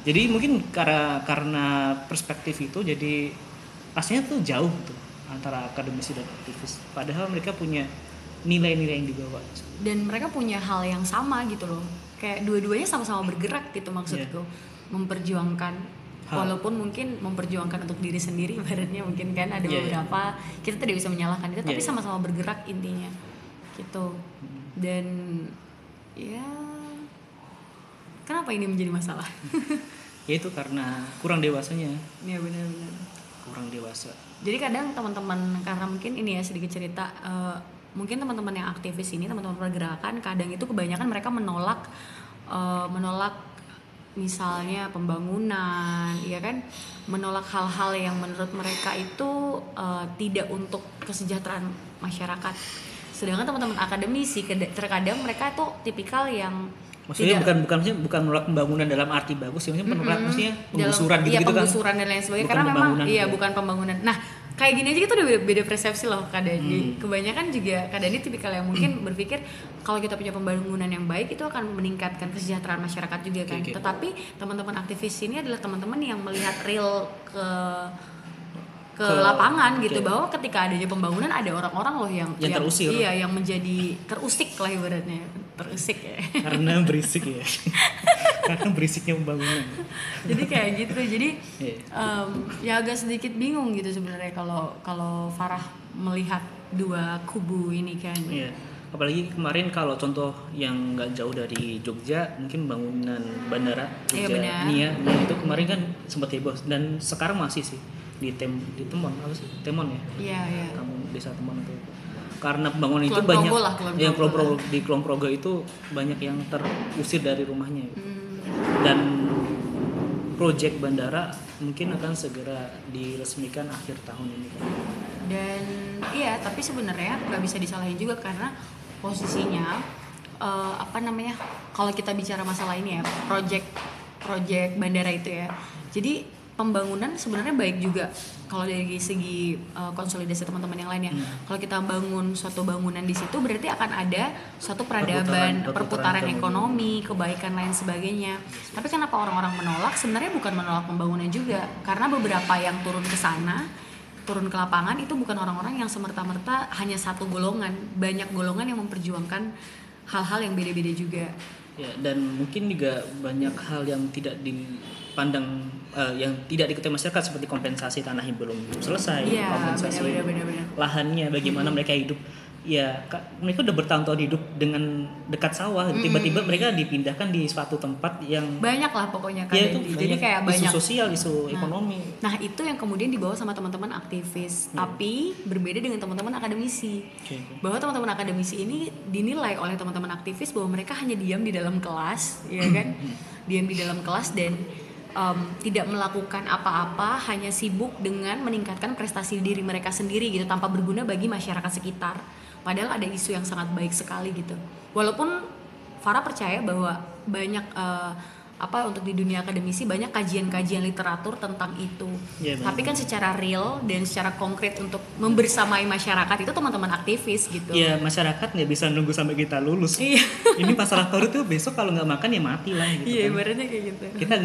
Jadi mungkin karena karena perspektif itu jadi rasanya tuh jauh tuh antara akademisi dan aktivis. Padahal mereka punya nilai-nilai yang dibawa. Dan mereka punya hal yang sama gitu loh. Kayak dua-duanya sama-sama bergerak gitu maksudku memperjuangkan Hal. walaupun mungkin memperjuangkan untuk diri sendiri ibaratnya mungkin kan ada Iya, iya. beberapa kita tidak bisa menyalahkan itu tapi Iya, iya. sama-sama bergerak intinya gitu dan ya kenapa ini menjadi masalah ya itu karena kurang dewasanya ya benar-benar kurang dewasa jadi kadang teman-teman karena mungkin ini ya sedikit cerita eh, mungkin teman-teman yang aktivis ini teman-teman pergerakan kadang itu kebanyakan mereka menolak eh, menolak misalnya pembangunan ya kan? Menolak hal-hal yang menurut mereka itu eh, tidak untuk kesejahteraan masyarakat. Sedangkan teman-teman akademisi terkadang mereka tuh tipikal yang Maksudnya tidak- bukan bukan maksudnya bukan menolak pembangunan dalam arti bagus, ya, maksudnya menolak maksudnya penggusuran dalam, gitu, iya, gitu kan. penggusuran dan lain sebagainya. Bukan karena memang iya gitu ya. bukan pembangunan. Nah kayak gini aja kita udah beda, beda persepsi loh kadang Hmm. kebanyakan juga kadang ini tipikal yang mungkin berpikir kalau kita punya pembangunan yang baik itu akan meningkatkan kesejahteraan masyarakat juga kan oke. tetapi teman-teman aktivis ini adalah teman-teman yang melihat real ke ke, Ke- lapangan gitu oke. bahwa ketika adanya pembangunan ada orang-orang loh yang Yang terusir. iya yang menjadi terusik lah ibaratnya terusik ya Karena berisik ya. Karena berisiknya pembangunan. jadi kayak gitu jadi Iya. em, ya agak sedikit bingung gitu sebenarnya kalau kalau Farah melihat dua kubu ini kan Iya. Apalagi kemarin kalau contoh yang nggak jauh dari Jogja, mungkin bangunan bandara Iya, Jogja. Nia, Nia itu kemarin kan sempat heboh dan sekarang masih sih di tem di Temon apa sih? Temon ya? Iya iya. Kamu desa Temon itu. Karena pembangunan itu banyak lah, yang Progo- di Kulon Progo itu banyak yang terusir dari rumahnya. Gitu. Hmm, dan proyek bandara mungkin akan segera diresmikan akhir tahun ini. Dan iya tapi sebenarnya nggak bisa disalahin juga karena posisinya eh, apa namanya kalau kita bicara masalah ini ya project project bandara itu ya. Jadi pembangunan sebenarnya baik juga kalau dari segi eh, konsolidasi teman-teman yang lainnya. Kalau kita bangun suatu bangunan di situ berarti akan ada suatu peradaban Perputaran- perputaran, perputaran ekonomi. kebaikan lain sebagainya. Tapi kenapa orang-orang menolak? Sebenarnya bukan menolak pembangunan juga. Karena beberapa yang turun ke sana turun ke lapangan itu bukan orang-orang yang semerta-merta hanya satu golongan. Banyak golongan yang memperjuangkan hal-hal yang beda-beda juga. Ya dan mungkin juga banyak hal yang tidak dipandang eh, yang tidak diketahui masyarakat seperti kompensasi tanah yang belum selesai Iya, kompensasi benar-benar, benar-benar. lahannya bagaimana mereka hidup. Ya ka- mereka udah bertahun-tahun hidup dengan dekat sawah. Tiba-tiba mereka dipindahkan di suatu tempat yang banyak lah pokoknya kan ya itu jadi banyak. kayak isu banyak. sosial isu ekonomi. Nah itu yang kemudian dibawa sama teman-teman aktivis. Tapi berbeda dengan teman-teman akademisi. Oke. bahwa teman-teman akademisi ini dinilai oleh teman-teman aktivis bahwa mereka hanya diam di dalam kelas ya kan? Diam di dalam kelas dan em, tidak melakukan apa-apa hanya sibuk dengan meningkatkan prestasi diri mereka sendiri gitu tanpa berguna bagi masyarakat sekitar. Padahal ada isu yang sangat baik sekali gitu. Walaupun Farah percaya bahwa banyak eh, apa untuk di dunia akademisi banyak kajian-kajian literatur tentang itu. Iya, benar. Tapi kan secara real dan secara konkret untuk membersamai masyarakat itu teman-teman aktivis gitu. ya masyarakat nggak bisa nunggu sampai kita lulus Iya. ini masalah baru tuh besok kalau nggak makan ya mati lah gitu Iya, kan. ibaratnya kayak gitu. kita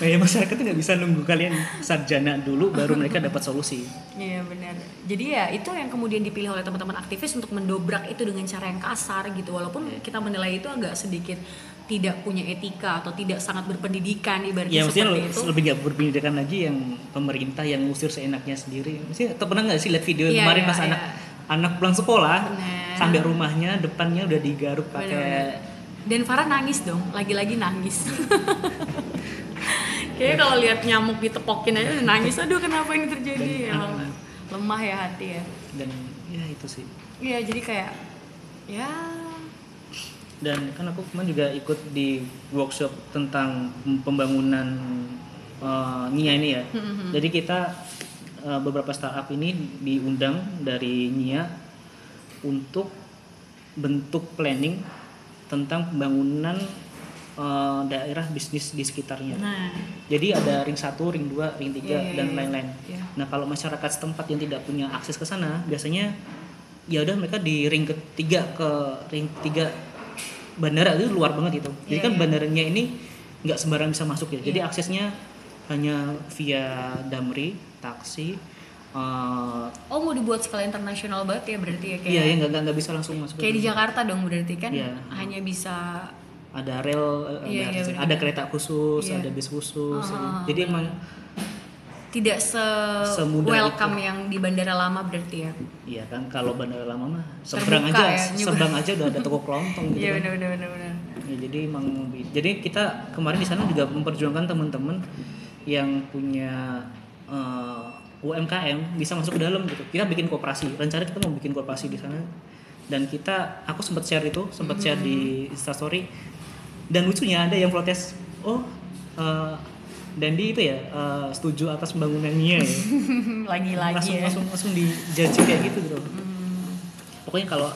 kayak masyarakat tuh nggak bisa nunggu kalian sarjana dulu baru mereka dapat solusi Iya benar. Jadi ya itu yang kemudian dipilih oleh teman-teman aktivis untuk mendobrak itu dengan cara yang kasar gitu. Walaupun kita menilai itu agak sedikit tidak punya etika atau tidak sangat berpendidikan ibaratnya ya maksudnya seperti itu. lebih nggak berpendidikan lagi yang pemerintah yang ngusir seenaknya sendiri atau pernah nggak sih lihat video Iya, kemarin iya, pas iya. anak anak pulang sekolah Benar. sampai rumahnya depannya udah digaruk pakai Dan Farah nangis dong, lagi-lagi nangis. Kayaknya kalau lihat nyamuk ditepokin aja udah nangis, aduh kenapa ini terjadi? Dan- Emang lemah ya hati ya. dan ya itu sih Iya jadi kayak ya dan kan aku kemarin juga ikut di workshop tentang pembangunan uh, NIA ini ya. Hmm, Jadi kita uh, beberapa startup ini diundang dari NIA untuk bentuk planning tentang pembangunan uh, daerah bisnis di sekitarnya. nah Jadi ada ring 1, ring 2, ring 3 Iya, iya, dan iya. lain-lain. Iya. Nah, kalau masyarakat setempat yang tidak punya akses ke sana, biasanya ya udah mereka di ring ketiga ke ring 3 bandara itu luar banget itu. Jadi Iya, kan iya. bandaranya ini nggak sembarang bisa masuk ya. Jadi Iya. aksesnya hanya via Damri, taksi. eh, oh mau dibuat skala internasional banget ya berarti ya kayak iya, ya nggak bisa langsung masuk. kayak di Jakarta dong berarti kan Iya. hanya bisa ada rel, eh, Iya, ada, iya, ada benar. kereta khusus, Iya. ada bis khusus. Ah, Jadi emang tidak se Semudah welcome yang di bandara lama berarti ya. Iya kan kalau bandara lama mah seberang Terbuka aja, ya, seberang aja udah ada toko kelontong gitu. Iya kan. benar benar benar benar. Ya, jadi emang jadi kita kemarin di sana juga memperjuangkan teman-teman yang punya eh, UMKM bisa masuk ke dalam gitu kita bikin kooperasi rencana kita mau bikin kooperasi di sana dan kita aku sempat share itu sempat share di Instastory dan lucunya ada yang protes oh uh, Dandi itu ya uh, setuju atas pembangunannya ya. Lagi-lagi langsung, ya. langsung langsung dijudge kayak gitu gitu pokoknya kalau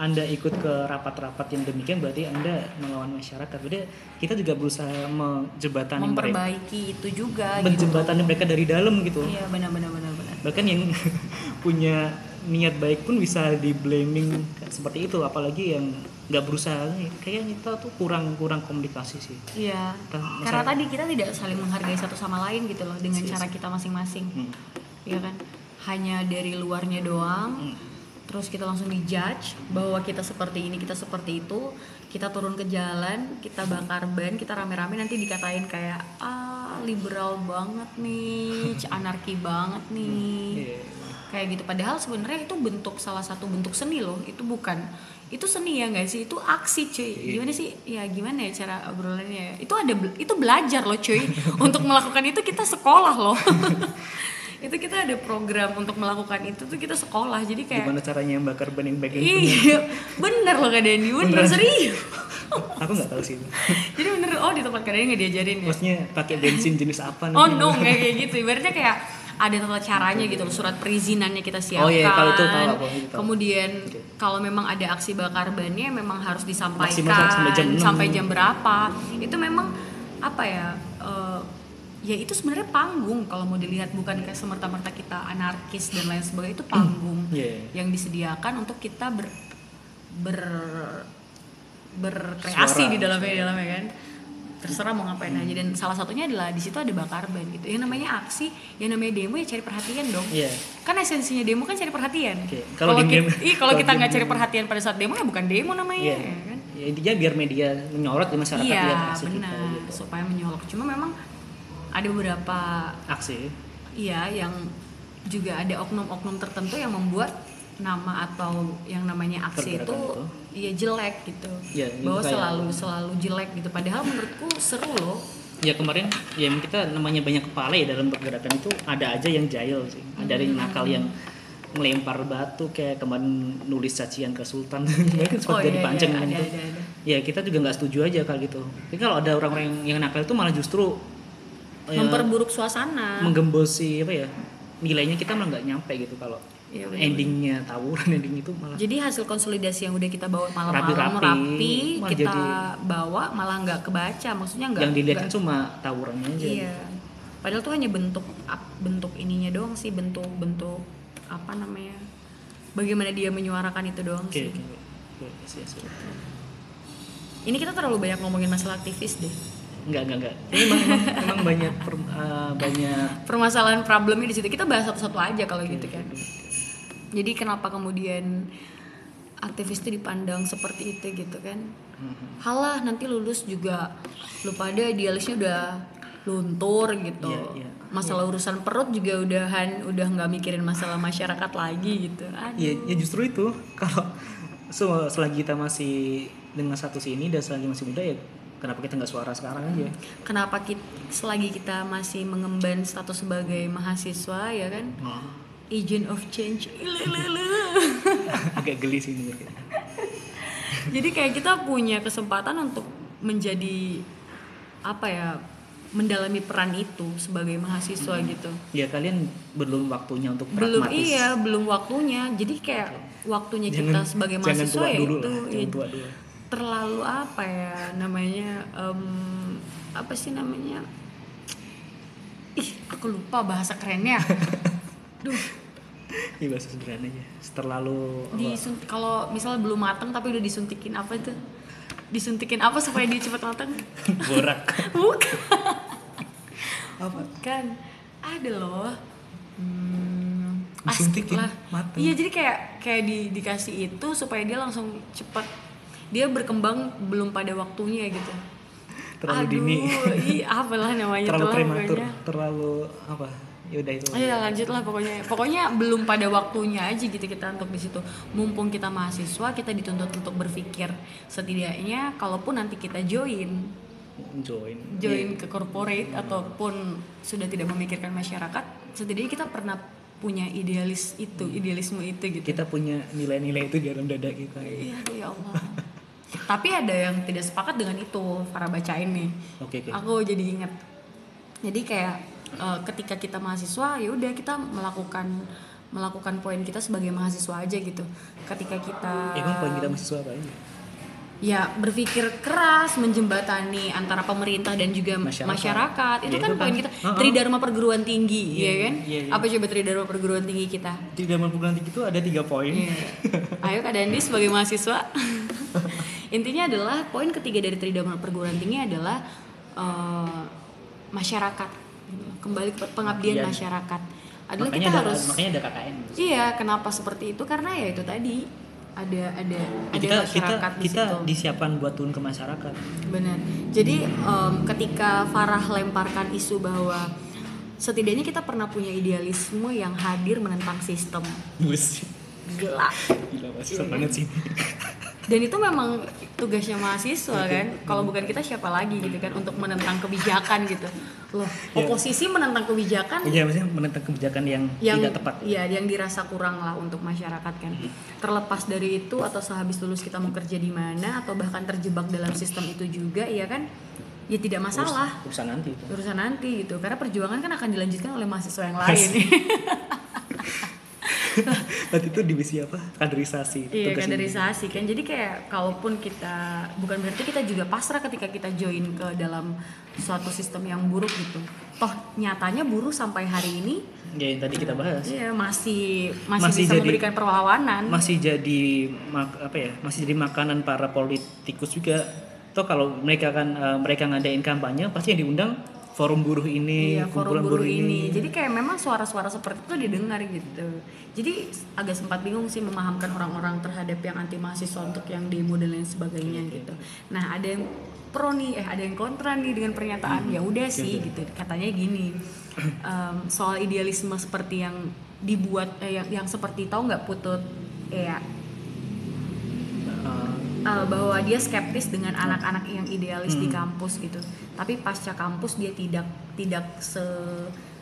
anda ikut ke rapat-rapat yang demikian berarti anda melawan masyarakat. Jadi kita juga berusaha menjembatani mereka. Memperbaiki itu juga gitu. menjembatani mereka dari dalam gitu. Iya benar-benar benar-benar bahkan yang punya niat baik pun bisa di blaming seperti itu. Apalagi yang nggak berusaha kayaknya kita tuh kurang kurang komunikasi sih. Iya. Kita- karena tadi kita tidak saling menghargai satu sama lain gitu loh dengan Yes, cara kita masing-masing. Hmm. ya kan? Hanya dari luarnya doang. Hmm. terus kita langsung dijudge bahwa kita seperti ini kita seperti itu. Kita turun ke jalan kita bakar ban kita rame-rame nanti dikatain kayak ah liberal banget nih anarki banget nih. Iya. kayak gitu. Padahal sebenarnya itu bentuk salah satu bentuk seni loh. Itu bukan itu seni ya nggak sih itu aksi cuy Iya. gimana sih ya gimana ya cara obrolannya ya? itu ada itu belajar loh cuy untuk melakukan itu kita sekolah loh itu kita ada program untuk melakukan itu tuh kita sekolah jadi kayak gimana caranya bakar yang baik yang bener? iya bener loh kak Dendi bener Beneran? serius aku nggak tahu sih jadi bener oh di tempat kak Dendi nggak diajarin ya maksudnya pakai bensin jenis apa Oh nanti? no, nggak kayak gitu. Ibaratnya kayak ada tata caranya gitu loh, surat perizinannya kita siapkan. Oh iya, kalau itu tahu aku, itu tahu. Kemudian Oke. kalau memang ada aksi bakar bannya memang harus disampaikan sampai jam 6. sampai jam berapa. Itu memang apa ya? eh, ya itu sebenarnya panggung kalau mau dilihat bukan kayak semerta-merta kita anarkis dan lain sebagainya itu panggung Iya. yang disediakan untuk kita ber ber berkreasi Suara. di dalamnya di dalamnya kan terserah mau ngapain aja dan salah satunya adalah di situ ada bakar ban gitu yang namanya aksi yang namanya demo ya cari perhatian dong Iya. kan esensinya demo kan cari perhatian Oke, kalau kita, ih, kalau kita nggak cari perhatian pada saat demo ya bukan demo namanya Iya. ya kan Ya, intinya biar media menyorot di masyarakat iya lihat kita benar gitu. supaya menyolok cuma memang ada beberapa Aksi. Iya, yang juga ada oknum-oknum tertentu yang membuat nama atau yang namanya aksi itu Pergerakan iya jelek gitu. Ya, Bahwa kayak- selalu selalu jelek gitu. Padahal menurutku seru loh. Ya kemarin ya kita namanya banyak kepala ya dalam pergerakan itu ada aja yang jahil sih. Ada yang Hmm. nakal yang melempar batu kayak kemarin nulis cacian ke sultan. Mereka sempat Oh, jadi iya, pancing iya, kan ada, itu. ada, ada. Ya kita juga nggak setuju aja kalau gitu. Tapi kalau ada orang-orang yang, yang nakal itu malah justru ya, Memperburuk suasana. menggembosi apa ya nilainya kita malah nggak nyampe gitu kalau Iya, endingnya tawuran ending itu malah Jadi hasil konsolidasi yang udah kita bawa malam-malam Rapi-rapi, rapi, malah kita jadi- bawa malah nggak kebaca. Maksudnya nggak yang dilihat kan cuma tawurannya aja Iya. Padahal tuh hanya bentuk bentuk ininya doang sih, bentuk-bentuk apa namanya? Bagaimana dia menyuarakan itu doang oke sih. oke Oke, siap, siap. Ini kita terlalu banyak ngomongin masalah aktivis deh. Enggak, enggak, enggak. Ini Emang, emang, emang banyak per- eh, banyak Permasalahan problemnya di situ. Kita bahas satu-satu aja kalau gitu kan. Jadi kenapa kemudian aktivis itu dipandang seperti itu gitu kan? Mhm. Halah nanti lulus juga lu pada idealisnya udah luntur gitu. Iya, iya. Masalah urusan perut juga udahan udah nggak mikirin masalah masyarakat lagi gitu. Aduh. ya, ya justru itu kalau so, selagi kita masih dengan status ini dan selagi masih muda ya kenapa kita nggak suara sekarang aja Kenapa kita, selagi kita masih mengemban status sebagai mahasiswa ya kan? Agent of change. Agak geli sih ini Jadi kayak kita punya kesempatan untuk menjadi apa ya mendalami peran itu sebagai mahasiswa gitu. ya kalian belum waktunya untuk Belum pragmatis iya, belum waktunya. Jadi kayak waktunya kita Jangan- sebagai jangan mahasiswa ya dulu itu lah, ya jangan tua dulu. terlalu apa ya namanya em, apa sih namanya? Ih, aku lupa bahasa kerennya. Duh, ini bahasa sederhananya terlalu disuntik kalau misal belum matang tapi udah disuntikin apa itu? Disuntikin apa supaya dia cepat matang? borak. Bukan. apa? Kan ada loh. Hmm, asik Disuntikin, lah. Mateng. iya jadi kayak kayak di, dikasih itu supaya dia langsung cepat dia berkembang belum pada waktunya gitu. Terlalu Aduh, dini. ih apalah namanya terlalu prematur. terlalu apa yaudah itu. Ayo lanjut lah pokoknya. Pokoknya belum pada waktunya aja gitu kita untuk di situ. Mumpung kita mahasiswa kita dituntut untuk berpikir. Setidaknya kalaupun nanti kita join join. join ke corporate ataupun sudah tidak memikirkan masyarakat setidaknya kita pernah punya idealis itu idealisme itu gitu. Kita punya nilai-nilai itu di dalam dada kita iya. Aduh, ya Allah. Tapi ada yang tidak sepakat dengan itu para bacain nih. Oke oke. Aku jadi ingat. Jadi kayak eh, ketika kita mahasiswa ya udah kita melakukan melakukan poin kita sebagai mahasiswa aja gitu ketika kita emang poin kita mahasiswa apa ini ya berpikir keras menjembatani antara pemerintah dan juga Masyarakat. masyarakat, itu Ya, kan itu poin kan. kita Uh-uh. tridharma perguruan tinggi Iya, ya kan iya, iya. apa coba tridharma perguruan tinggi kita dalam bulan tinggi itu ada tiga poin Iya. ayo kak Dandi sebagai mahasiswa intinya adalah poin ketiga dari tridharma perguruan tinggi adalah eh, masyarakat kembali ke pengabdian Pengabdian. masyarakat adalah makanya kita ada, harus makanya ada KKN iya kenapa seperti itu karena ya itu tadi ada ada Ya, ada kita kita masyarakat di kita situ. disiapkan buat turun ke masyarakat Benar. Jadi em, ketika Farah lemparkan isu bahwa setidaknya kita pernah punya idealisme yang hadir menentang sistem bus gelap. gila masih banget sih Dan itu memang tugasnya mahasiswa kan. Kalau bukan kita siapa lagi gitu kan untuk menentang kebijakan gitu. Loh, Ya. oposisi menentang kebijakan? Iya maksudnya menentang kebijakan yang, yang tidak tepat. ya yang dirasa kurang lah untuk masyarakat kan? Terlepas dari itu atau sehabis lulus kita mau kerja di mana atau bahkan terjebak dalam sistem itu juga ya kan? Ya tidak masalah. Urus- urusan nanti itu. Urusan nanti gitu. Karena perjuangan kan akan dilanjutkan oleh mahasiswa yang lain Berarti itu divisi apa? Kaderisasi. iya Tugasnya. kaderisasi kan jadi kayak kalaupun kita bukan berarti kita juga pasrah ketika kita join ke dalam suatu sistem yang buruk gitu toh nyatanya buruh sampai hari ini Ya yang tadi kita bahas. iya masih masih, Masih bisa jadi- memberikan perlawanan Masih jadi apa ya? Masih jadi makanan para politikus juga. Toh kalau mereka kan eh, mereka ngadain kampanye pasti yang diundang forum buruh ini, Iya, forum kumpulan buruh ini. Jadi kayak memang suara-suara seperti itu didengar gitu. Jadi agak sempat bingung sih memahamkan orang-orang terhadap yang anti mahasiswa untuk yang demo dan lain sebagainya gitu. Nah, ada yang pro nih, eh ada yang kontra nih dengan pernyataan. Ya udah sih gitu. Katanya gini. em, soal idealisme seperti yang dibuat eh, yang, yang seperti tahu nggak putut ya Eh, uh, bahwa dia skeptis dengan anak-anak yang idealis di Hmm. kampus gitu. Tapi pasca kampus dia tidak tidak se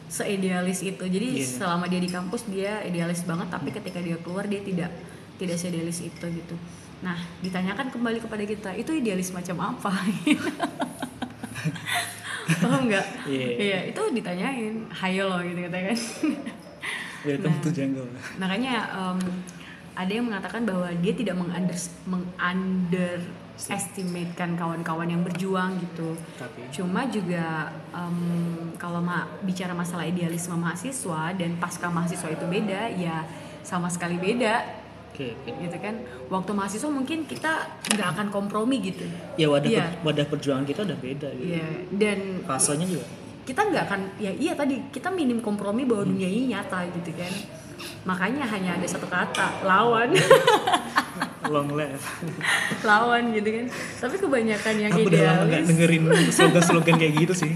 seidealis itu. Jadi Iya. selama dia di kampus dia idealis banget, tapi ketika dia keluar dia tidak tidak seidealis itu gitu. Nah, ditanyakan kembali kepada kita, itu idealis macam apa? Paham nggak? Iya. Iya, itu ditanyain, hayo loh gitu kata kan. welcome Nah. jungle. Makanya em, ada yang mengatakan bahwa dia tidak mengunder mengunderestimatekan kawan-kawan yang berjuang gitu. Tapi Cuma juga em, kalau ma bicara masalah idealisme mahasiswa dan pasca mahasiswa itu beda, ya sama sekali beda oke oke. gitu kan. Waktu mahasiswa mungkin kita nggak akan kompromi gitu. Ya wadah Iya. per- wadah perjuangan kita udah beda gitu. Iya. Dan Fasenya juga. kita nggak akan ya iya tadi kita minim kompromi bahwa dunia ini nyata gitu kan. Makanya hanya ada satu kata lawan. Long life. lawan gitu kan tapi kebanyakan yang aku udah lama gak dengerin slogan-slogan kayak gitu sih.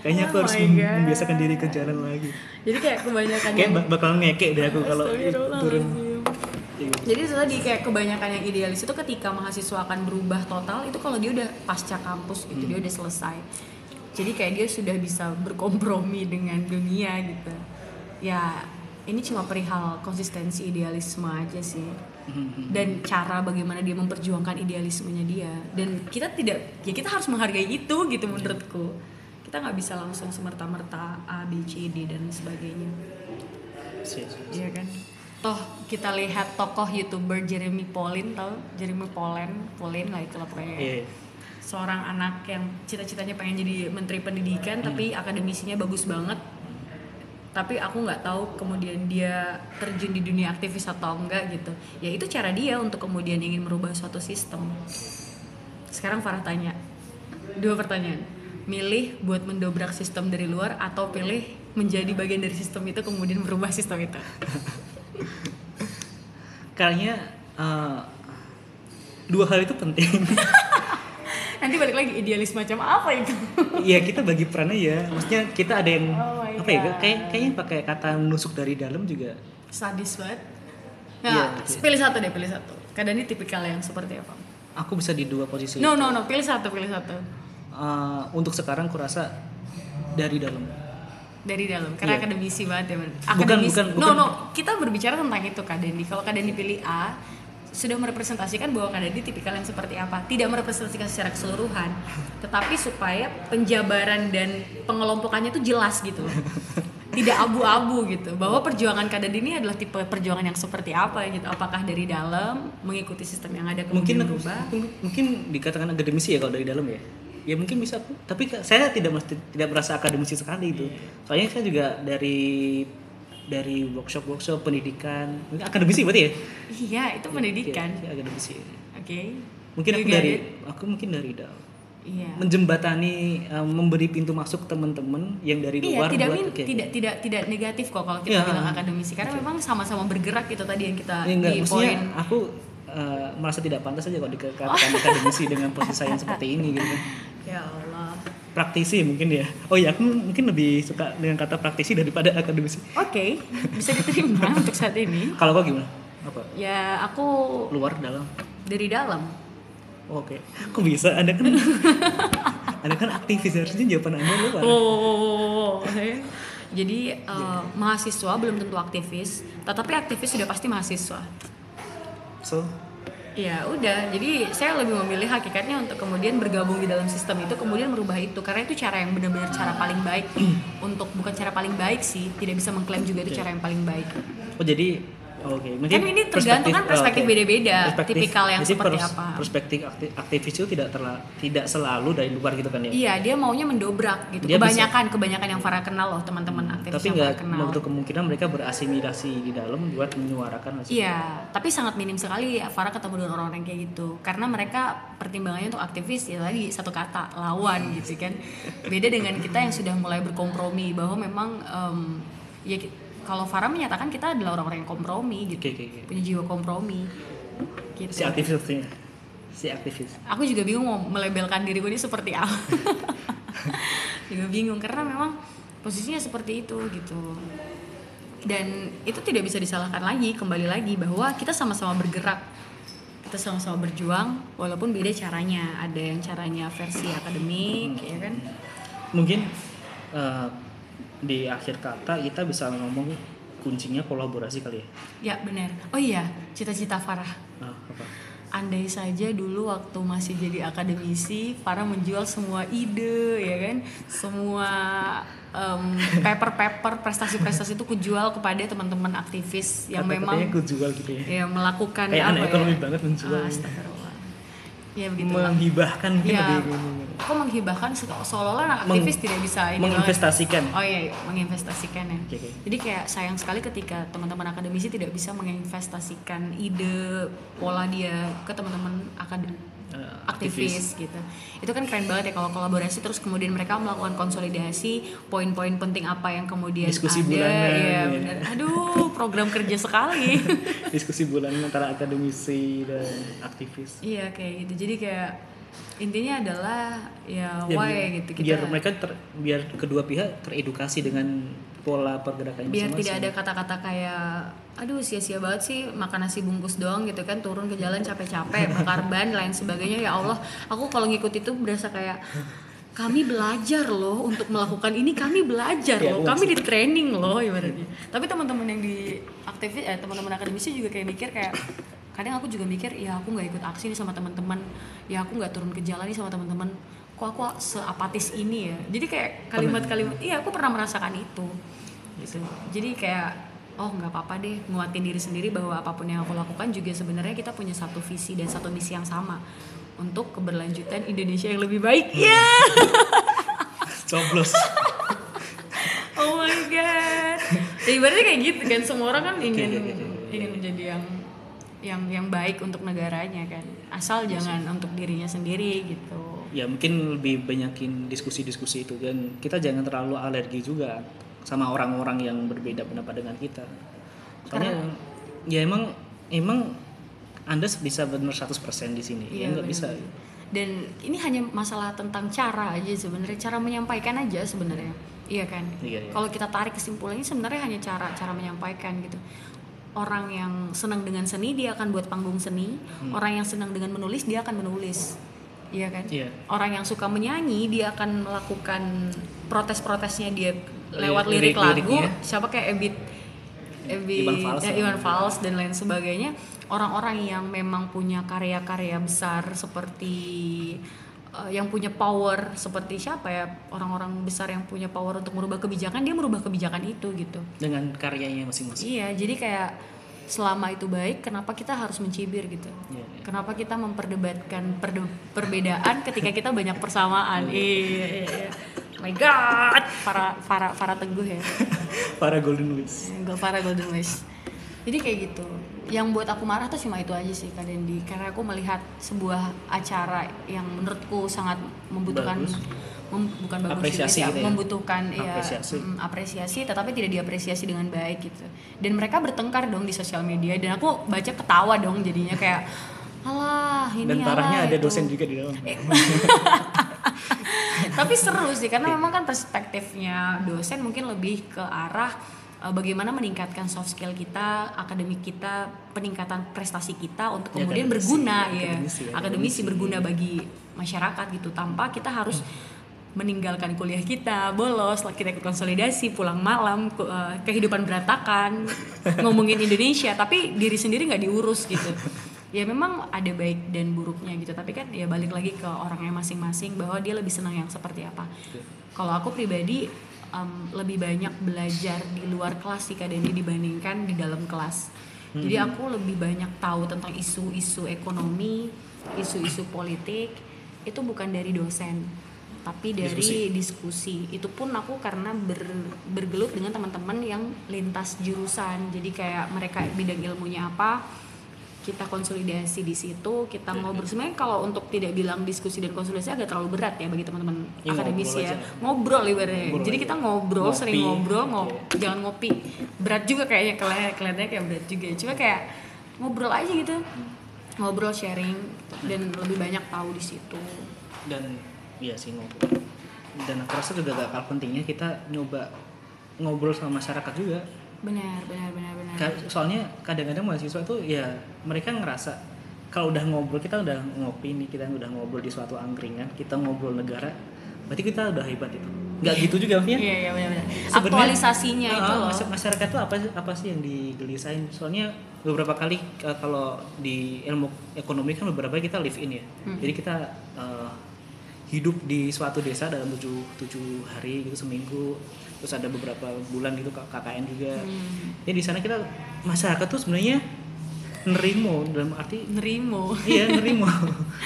Kayaknya aku Oh harus God. membiasakan diri ke jalan lagi. jadi kayak kebanyakan Kayak yang bak- bakal ngekek deh aku kalau turun. Jadi itu tadi kayak kebanyakan yang idealis itu ketika mahasiswa akan berubah total itu kalau dia udah pasca kampus gitu Hmm. dia udah selesai jadi kayak dia sudah bisa berkompromi dengan dunia gitu ya ini cuma perihal konsistensi idealisme aja sih. Hmm. dan cara bagaimana dia memperjuangkan idealismenya dia. Dan kita tidak ya kita harus menghargai itu gitu menurutku. Kita nggak bisa langsung semerta-merta A B C D dan sebagainya. Sih, sih. iya. Kan? Toh kita lihat tokoh youtuber Jeremy Polin tau? Jeremy Polen Polin lah itulah pokoknya. Iya. seorang anak yang cita-citanya pengen jadi menteri pendidikan tapi akademisinya bagus banget tapi aku nggak tahu kemudian dia terjun di dunia aktivis atau enggak gitu. Ya itu cara dia untuk kemudian ingin merubah suatu sistem. Sekarang Farah tanya dua pertanyaan. Milih buat mendobrak sistem dari luar atau pilih menjadi bagian dari sistem itu kemudian merubah sistem itu? Kayaknya eh, dua hal itu penting. nanti balik lagi idealis macam apa itu Iya kita bagi perannya ya. Maksudnya kita ada yang Oh apa ya? Kayak kayaknya pakai kata menusuk dari dalam juga. sadis banget Iya, nah, gitu. pilih satu deh pilih satu kadang ini tipikal yang seperti apa Aku bisa di dua posisi. no no no pilih satu pilih satu Eh, untuk sekarang kurasa dari dalam. dari dalam karena Iya. akademisi banget ya man. Bukan, Akademisi. bukan, no bukan. no kita berbicara tentang itu kak Dendi kalau kak Dendi pilih A sudah merepresentasikan bahwa kak Dendi tipikal yang seperti apa. Tidak merepresentasikan secara keseluruhan tetapi supaya penjabaran dan pengelompokannya itu jelas gitu tidak abu-abu gitu bahwa perjuangan kak Dendi ini adalah tipe perjuangan yang seperti apa gitu. Apakah dari dalam mengikuti sistem yang ada mungkin kemudian berubah? mungkin, dikatakan akademisi ya kalau dari dalam ya. Ya mungkin bisa tapi saya tidak tidak merasa akademisi sekali itu soalnya saya juga dari dari workshop workshop pendidikan akademisi berarti ya? Iya itu pendidikan. Iya, iya, akademisi. Oke. Mungkin aku dari it? aku mungkin dari dalam iya. Menjembatani um, memberi pintu masuk teman-teman yang dari Iya, luar tidak buat min- oke. tidak tidak tidak negatif kok kalau kita Iya. bilang akademisi. Karena memang sama-sama bergerak itu tadi yang kita Ya, enggak, di poin aku uh, merasa tidak pantas aja kalau dikatakan akademisi dengan posisi saya yang seperti ini gitu. Ya Allah. Praktisi mungkin ya. Oh ya aku mungkin lebih suka dengan kata praktisi daripada akademisi. Oke, bisa diterima untuk saat ini. kalau kau gimana? Apa? Ya aku luar dalam. Dari dalam. Oh, oke. Kok bisa? Anda kan anda kan aktivis harusnya jawaban anda luar. Oh. Jadi eh, mahasiswa belum tentu aktivis, tetapi aktivis sudah pasti mahasiswa. so Ya udah, jadi saya lebih memilih hakikatnya untuk kemudian bergabung di dalam sistem itu, kemudian merubah itu, karena itu cara yang benar-benar cara paling baik. Untuk bukan cara paling baik sih, tidak bisa mengklaim juga itu cara yang paling baik. oh jadi oke mungkin Kan ini tergantung kan perspektif beda-beda, Perspektif- tipikal yang seperti pers- apa. perspektif akti- aktivis itu tidak terla, tidak selalu dari luar gitu kan ya Iya, dia maunya mendobrak gitu. Dia kebanyakan, kebanyakan yang Farah kenal loh teman-teman aktivis tapi yang Farah kenal. menutup kemungkinan mereka berasimilasi di dalam buat menyuarakan Iya, tapi sangat minim sekali Farah ketemu dengan orang-orang kayak gitu. Karena mereka pertimbangannya untuk aktivis ya tadi satu kata lawan gitu kan. Beda dengan kita yang sudah mulai berkompromi bahwa memang em, ya kalau Farah menyatakan kita adalah orang-orang yang kompromi gitu, Oke, oke, oke. punya jiwa kompromi. Gitu. si aktivis si aktivis Aku juga bingung mau melabelkan diriku ini seperti apa. juga bingung karena memang posisinya seperti itu gitu. Dan itu tidak bisa disalahkan lagi, kembali lagi bahwa kita sama-sama bergerak. Kita sama-sama berjuang walaupun beda caranya. Ada yang caranya versi akademik ya kan. mungkin eh, di akhir kata kita bisa ngomong kuncinya kolaborasi kali ya Ya benar. Oh iya, cita-cita Farah. Nah, apa Andai saja dulu waktu masih jadi akademisi, Farah menjual semua ide, ya kan, semua em, paper-paper prestasi-prestasi itu kujual kepada teman-teman aktivis yang Kata-katanya memang ku jual gitu ya ya melakukan kayak anak apa ekonomi ya? banget menjual Ah. Ya begitu. menghibahkan mungkin Ya, kok menghibahkan se- seolah-olah anak Meng- aktivis tidak bisa ini menginvestasikan Oh iya, iya, menginvestasikan ya. Oke. Jadi kayak sayang sekali ketika teman-teman akademisi tidak bisa menginvestasikan ide pola dia ke teman-teman akademisi Eh, aktivis gitu. Itu kan keren banget ya kalau kolaborasi terus kemudian mereka melakukan konsolidasi poin-poin penting apa yang kemudian Diskusi ada. bulanan, ya. benar. Aduh, program kerja sekali. diskusi bulanan antara akademisi dan aktivis iya kayak gitu. Jadi kayak intinya adalah ya, Ya, why biar, gitu kita biar mereka ter- biar kedua pihak teredukasi dengan pola pergerakan biar masing-masing. tidak ada kata-kata kayak aduh sia-sia banget sih makan nasi bungkus doang gitu kan turun ke jalan capek-capek bakar ban lain sebagainya. Ya Allah aku kalau ngikut itu berasa kayak kami belajar loh untuk melakukan ini kami belajar Ya, loh aku kami di training loh ibaratnya. Tapi teman-teman yang di aktivis eh teman-teman akademisi juga kayak mikir kayak kadang aku juga mikir ya aku nggak ikut aksi nih sama teman-teman. Ya aku nggak turun ke jalan nih sama teman-teman. Kok aku seapatis ini ya? Jadi kayak kalimat-kalimat iya aku pernah merasakan itu. Gitu. Jadi kayak oh nggak apa-apa deh nguatin diri sendiri bahwa apa pun yang aku lakukan juga sebenarnya kita punya satu visi dan satu misi yang sama untuk keberlanjutan Indonesia yang lebih baik. Ya. Coblos. Oh my god. Ya ibaratnya kayak gitu kan semua orang kan ingin ingin menjadi yang yang yang baik untuk negaranya kan. Asal jangan untuk dirinya sendiri gitu. Ya mungkin lebih banyakin diskusi-diskusi itu dan kita jangan terlalu alergi juga sama orang-orang yang berbeda pendapat dengan kita. Soalnya ya emang emang anda bisa benar 100% di sini ya Iya, nggak benar. bisa. dan ini hanya masalah tentang cara aja sebenarnya cara menyampaikan aja sebenarnya. Iya kan? Iya, iya. kalau kita tarik kesimpulannya sebenarnya hanya cara cara menyampaikan gitu orang yang senang dengan seni dia akan buat panggung seni orang yang senang dengan menulis dia akan menulis iya kan Iya. orang yang suka menyanyi dia akan melakukan protes-protesnya dia lewat lirik, lirik- lagu liriknya. siapa kayak Ebit Ebit Iwan Fals ya. Iwan Fals dan lain sebagainya orang-orang yang memang punya karya-karya besar seperti eh, yang punya power seperti siapa ya orang-orang besar yang punya power untuk merubah kebijakan dia merubah kebijakan itu gitu. Dengan karyanya masing-masing. Iya jadi kayak selama itu baik kenapa kita harus mencibir gitu? Iya, iya. kenapa kita memperdebatkan perde- perbedaan ketika kita banyak persamaan? Iya, iya, iya. my god! Para para para teguh ya. Para golden wish para golden wish jadi kayak gitu yang buat aku marah tuh cuma itu aja sih Kak Dendi karena aku melihat sebuah acara yang menurutku sangat membutuhkan Bagus. mem- bukan bagus Apresiasi sih, gitu ya. membutuhkan ya, Apresiasi. mm, apresiasi tetapi tidak diapresiasi dengan baik gitu dan mereka bertengkar dong di sosial media dan aku baca ketawa dong jadinya kayak alah ini dan parahnya ada itu." dosen juga di dalam tapi seru sih karena memang kan perspektifnya dosen mungkin lebih ke arah eh, bagaimana meningkatkan soft skill kita, akademik kita, peningkatan prestasi kita untuk Ya, kemudian akademisi, berguna ya, akademisi, ya, akademisi akademisi. berguna bagi masyarakat gitu tanpa kita harus meninggalkan kuliah kita, bolos, lah kita ikut konsolidasi, pulang malam, eh, kehidupan berantakan, ngomongin Indonesia, tapi diri sendiri nggak diurus gitu. Ya memang ada baik dan buruknya gitu, tapi kan ya balik lagi ke orangnya masing-masing bahwa dia lebih senang yang seperti apa. Kalau aku pribadi em, lebih banyak belajar di luar kelas sih Kak Denny dibandingkan di dalam kelas. Jadi aku lebih banyak tahu tentang isu-isu ekonomi, isu-isu politik itu bukan dari dosen, tapi dari diskusi. Itu pun aku karena ber- bergelut dengan teman-teman yang lintas jurusan. Jadi kayak mereka bidang ilmunya apa, kita konsolidasi di situ, kita ngobrol. Sebenarnya kalau untuk tidak bilang diskusi dan konsolidasi agak terlalu berat ya bagi teman-teman Ya, akademisi ngobrol ya. aja. Ngobrol ibaratnya. Ngobrol Jadi aja. kita ngobrol, Ngopi. sering ngobrol, ngop jangan ngopi. Berat juga kayaknya kelihatannya, kelihatannya kayak berat juga. Cuma kayak ngobrol aja gitu. Ngobrol sharing dan lebih banyak tahu di situ. dan iya sih ngobrol dan aku rasa juga gak kalah pentingnya kita nyoba ngobrol sama masyarakat juga Benar, benar, benar, benar. Soalnya kadang-kadang mahasiswa tuh ya mereka ngerasa kalau udah ngobrol kita udah ngopi nih kita udah ngobrol di suatu angkringan kita ngobrol negara berarti kita udah hebat itu. Nggak gitu juga maksudnya Iya, iya benar, Aktualisasinya itu ah, loh. mas- masyarakat tuh apa apa sih yang digelisahin? Soalnya beberapa kali uh, kalau di ilmu ekonomi kan beberapa kali kita live in ya. Hmm. jadi kita uh, hidup di suatu desa dalam tujuh tujuh hari gitu seminggu terus ada beberapa bulan gitu KKN juga Hmm. ya di sana kita masyarakat tuh sebenarnya nerimo dalam arti Nerimo. iya nerimo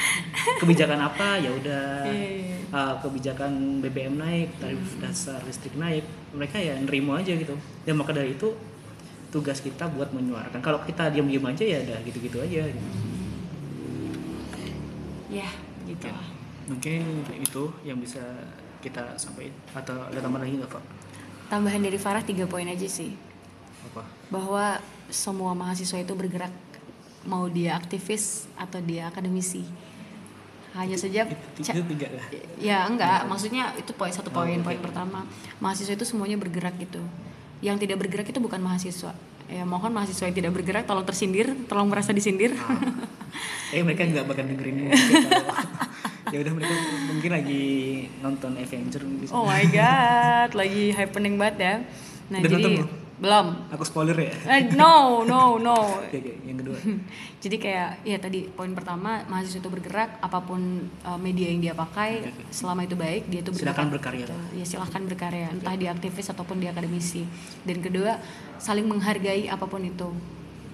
kebijakan apa ya udah Iya, iya. uh, kebijakan BBM naik tarif dasar listrik naik mereka ya nerimo aja gitu dan maka dari itu tugas kita buat menyuarakan kalau kita diam-diam aja ya udah gitu-gitu aja gitu. Ya, gitu. Mungkin itu yang bisa kita sampaikan atau ada tambahan lagi nggak pak Tambahan dari Farah tiga poin aja sih. apa? Bahwa semua mahasiswa itu bergerak mau dia aktivis atau dia akademisi. Hanya saja itu, itu tiga lah. Ya enggak. Maksudnya itu poin satu poin Oh, poin pertama. Mahasiswa itu semuanya bergerak gitu. Yang tidak bergerak itu bukan mahasiswa. Ya mohon mahasiswa yang tidak bergerak tolong tersindir tolong merasa disindir. Eh mereka nggak bakal dengerin ya udah mereka mungkin lagi nonton Avenger mungkin. oh my god lagi happening banget ya nah Udah jadi nonton belum? aku spoiler ya Eh, no no no oke oke yang kedua Jadi kayak ya tadi poin pertama mahasiswa itu bergerak apa pun uh, media yang dia pakai Oke, oke. selama itu baik dia itu bergerak. Silakan berkarya. Gitu. Ya silahkan berkarya entah dia aktivis ataupun dia akademisi. Dan kedua saling menghargai apa pun itu.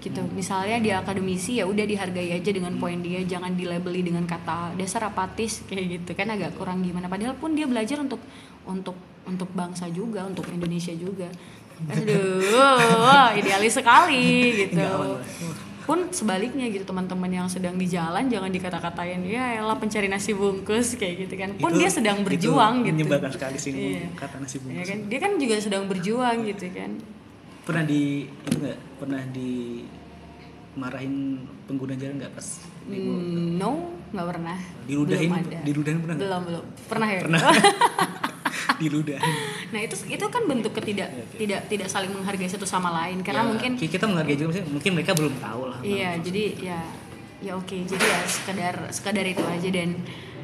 Gitu. Hmm. Misalnya dia akademisi ya udah dihargai aja dengan poin dia jangan dilabeli dengan kata dasar apatis kayak gitu. Kan agak kurang gimana. Padahal pun dia belajar untuk untuk untuk bangsa juga untuk Indonesia juga. Aduh, idealis sekali gitu. Pun sebaliknya gitu teman-teman yang sedang di jalan jangan dikata-katain ya elah pencari nasi bungkus kayak gitu kan. Pun Itu- dia sedang itu berjuang gitu. menyebalkan sekali sih Iya. kata nasi ya bungkus. kan? Dia kan juga sedang berjuang gitu kan. Pernah di itu nggak? Pernah di marahin pengguna jalan nggak pas? Hmm, no nggak pernah. Diludahin diludahin pernah belum belum. Pernah ya? Pernah. Diludahin. Nah itu itu kan bentuk ketidak tidak tidak saling menghargai satu sama lain. Karena Ya, mungkin ki- kita menghargai juga mungkin mereka belum tahu lah Iya, jadi ya ya oke. Jadi ya sekedar sekedar itu aja. Dan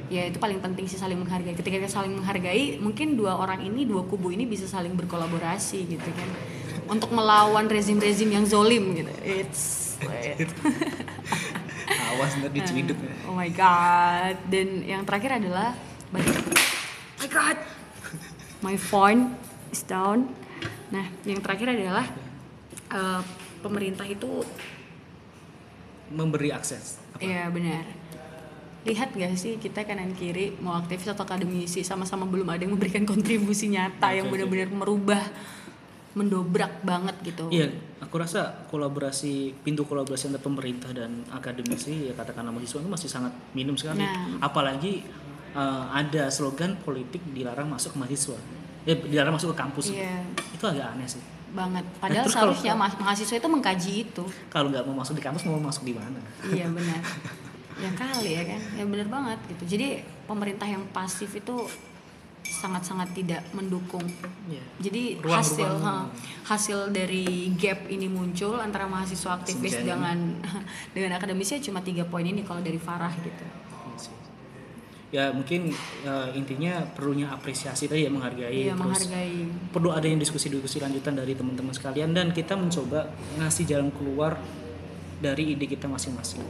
ya itu paling penting sih saling menghargai. Ketika kita saling menghargai mungkin dua orang ini dua kubu ini bisa saling berkolaborasi gitu kan. Untuk melawan rezim-rezim yang zolim gitu. It's awas ntar diciduk. Oh my god. Dan yang terakhir adalah my god. my phone is down. Nah yang terakhir adalah eh, pemerintah itu memberi akses? Iya benar. Lihat gak sih kita kanan kiri mau aktivis atau akademisi sama-sama belum ada yang memberikan kontribusi nyata Oke, yang benar-benar merubah mendobrak banget gitu. Iya, aku rasa kolaborasi pintu kolaborasi antara pemerintah dan akademisi ya katakanlah mahasiswa itu masih sangat minim sekali. Nah. Apalagi eh, ada slogan politik dilarang masuk ke mahasiswa, eh, dilarang masuk ke kampus. Iya Itu agak aneh sih. banget. Padahal terus kalau- seharusnya ma- mahasiswa itu mengkaji itu. Kalau nggak mau masuk di kampus mau masuk di mana? iya benar. yang kali ya kan, ya benar banget gitu. Jadi pemerintah yang pasif itu sangat-sangat tidak mendukung Iya. Jadi Ruang- hasil ruang- ha, hasil dari gap ini muncul antara mahasiswa aktivis Senjanya. dengan dengan akademisi ya cuma tiga poin ini kalau dari Farah gitu. Iya. Ya mungkin eh, intinya perlunya apresiasi tadi ya menghargai Iya terus menghargai. perlu ada yang diskusi-diskusi lanjutan dari teman-teman sekalian dan kita mencoba ngasih jalan keluar dari ide kita masing-masing.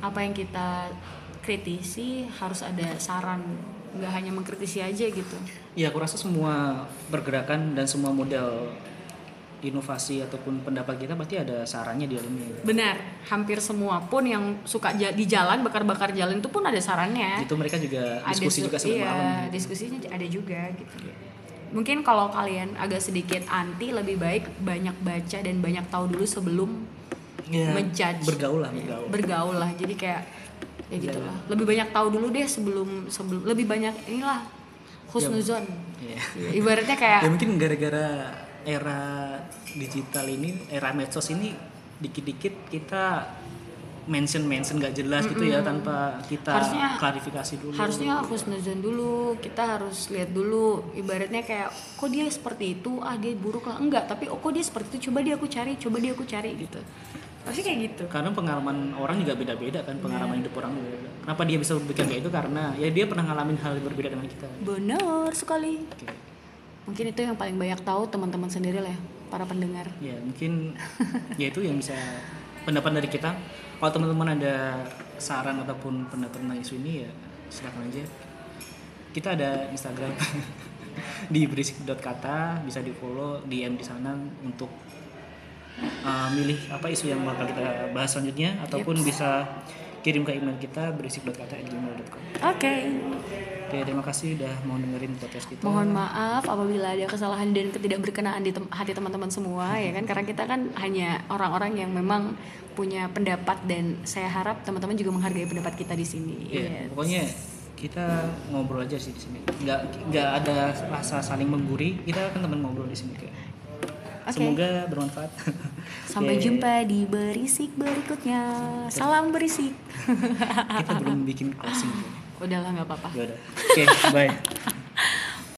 Apa yang kita kritisi harus ada saran, nggak hanya mengkritisi aja gitu. Ya aku rasa semua pergerakan dan semua model inovasi ataupun pendapat kita pasti ada sarannya di dalamnya. Benar, hampir semua pun yang suka di jalan bakar-bakar jalan itu pun ada sarannya. Itu mereka juga ada diskusi su- juga sama iya, malam. diskusinya ada juga gitu. Mungkin kalau kalian agak sedikit anti lebih baik banyak baca dan banyak tahu dulu sebelum Ya, menjudge. bergaul lah, bergaul. bergaul lah jadi kayak ya gitu lah lebih banyak tahu dulu deh sebelum sebelum lebih banyak inilah husnuzon. Iya. ibaratnya kayak Ya mungkin gara-gara era digital ini, era medsos ini dikit-dikit kita mention mention nggak jelas gitu ya tanpa kita Harusnya- klarifikasi dulu. harusnya husnuzon dulu kita harus lihat dulu. Ibaratnya kayak kok dia seperti itu? Ah dia buruk lah. Enggak tapi oh kok dia seperti itu? Coba dia aku cari coba dia aku cari gitu harusnya kayak gitu karena pengalaman orang juga beda-beda kan pengalaman hidup orang beda. Kenapa dia bisa berpikir kayak itu karena ya dia pernah ngalamin hal yang berbeda dengan kita. benar sekali Oke. mungkin itu yang paling banyak tahu teman-teman sendiri lah ya para pendengar Ya mungkin ya itu yang bisa pendapat dari kita. Kalau teman-teman ada saran ataupun pendapat tentang isu ini ya silakan aja. Kita ada Instagram di berisik.kata bisa di follow DM di sana untuk uh, milih apa isu yang bakal kita bahas selanjutnya ataupun bisa kirim ke email kita berisik.kata@gmail.com. oke Oke, terima kasih udah mau dengerin podcast kita. Mohon maaf apabila ada kesalahan dan ketidakberkenaan di tem- hati teman-teman semua ya kan karena kita kan hanya orang-orang yang memang punya pendapat dan saya harap teman-teman juga menghargai pendapat kita di sini. Iya, Yes. pokoknya kita ngobrol aja sih di sini. Nggak nggak ada rasa saling mengguri. Kita kan teman ngobrol di sini kayak. Oke. Semoga bermanfaat. Sampai Oke, jumpa di berisik berikutnya. Salam berisik. Kita belum bikin closing. Udahlah nggak apa-apa. Udah. Oke, bye.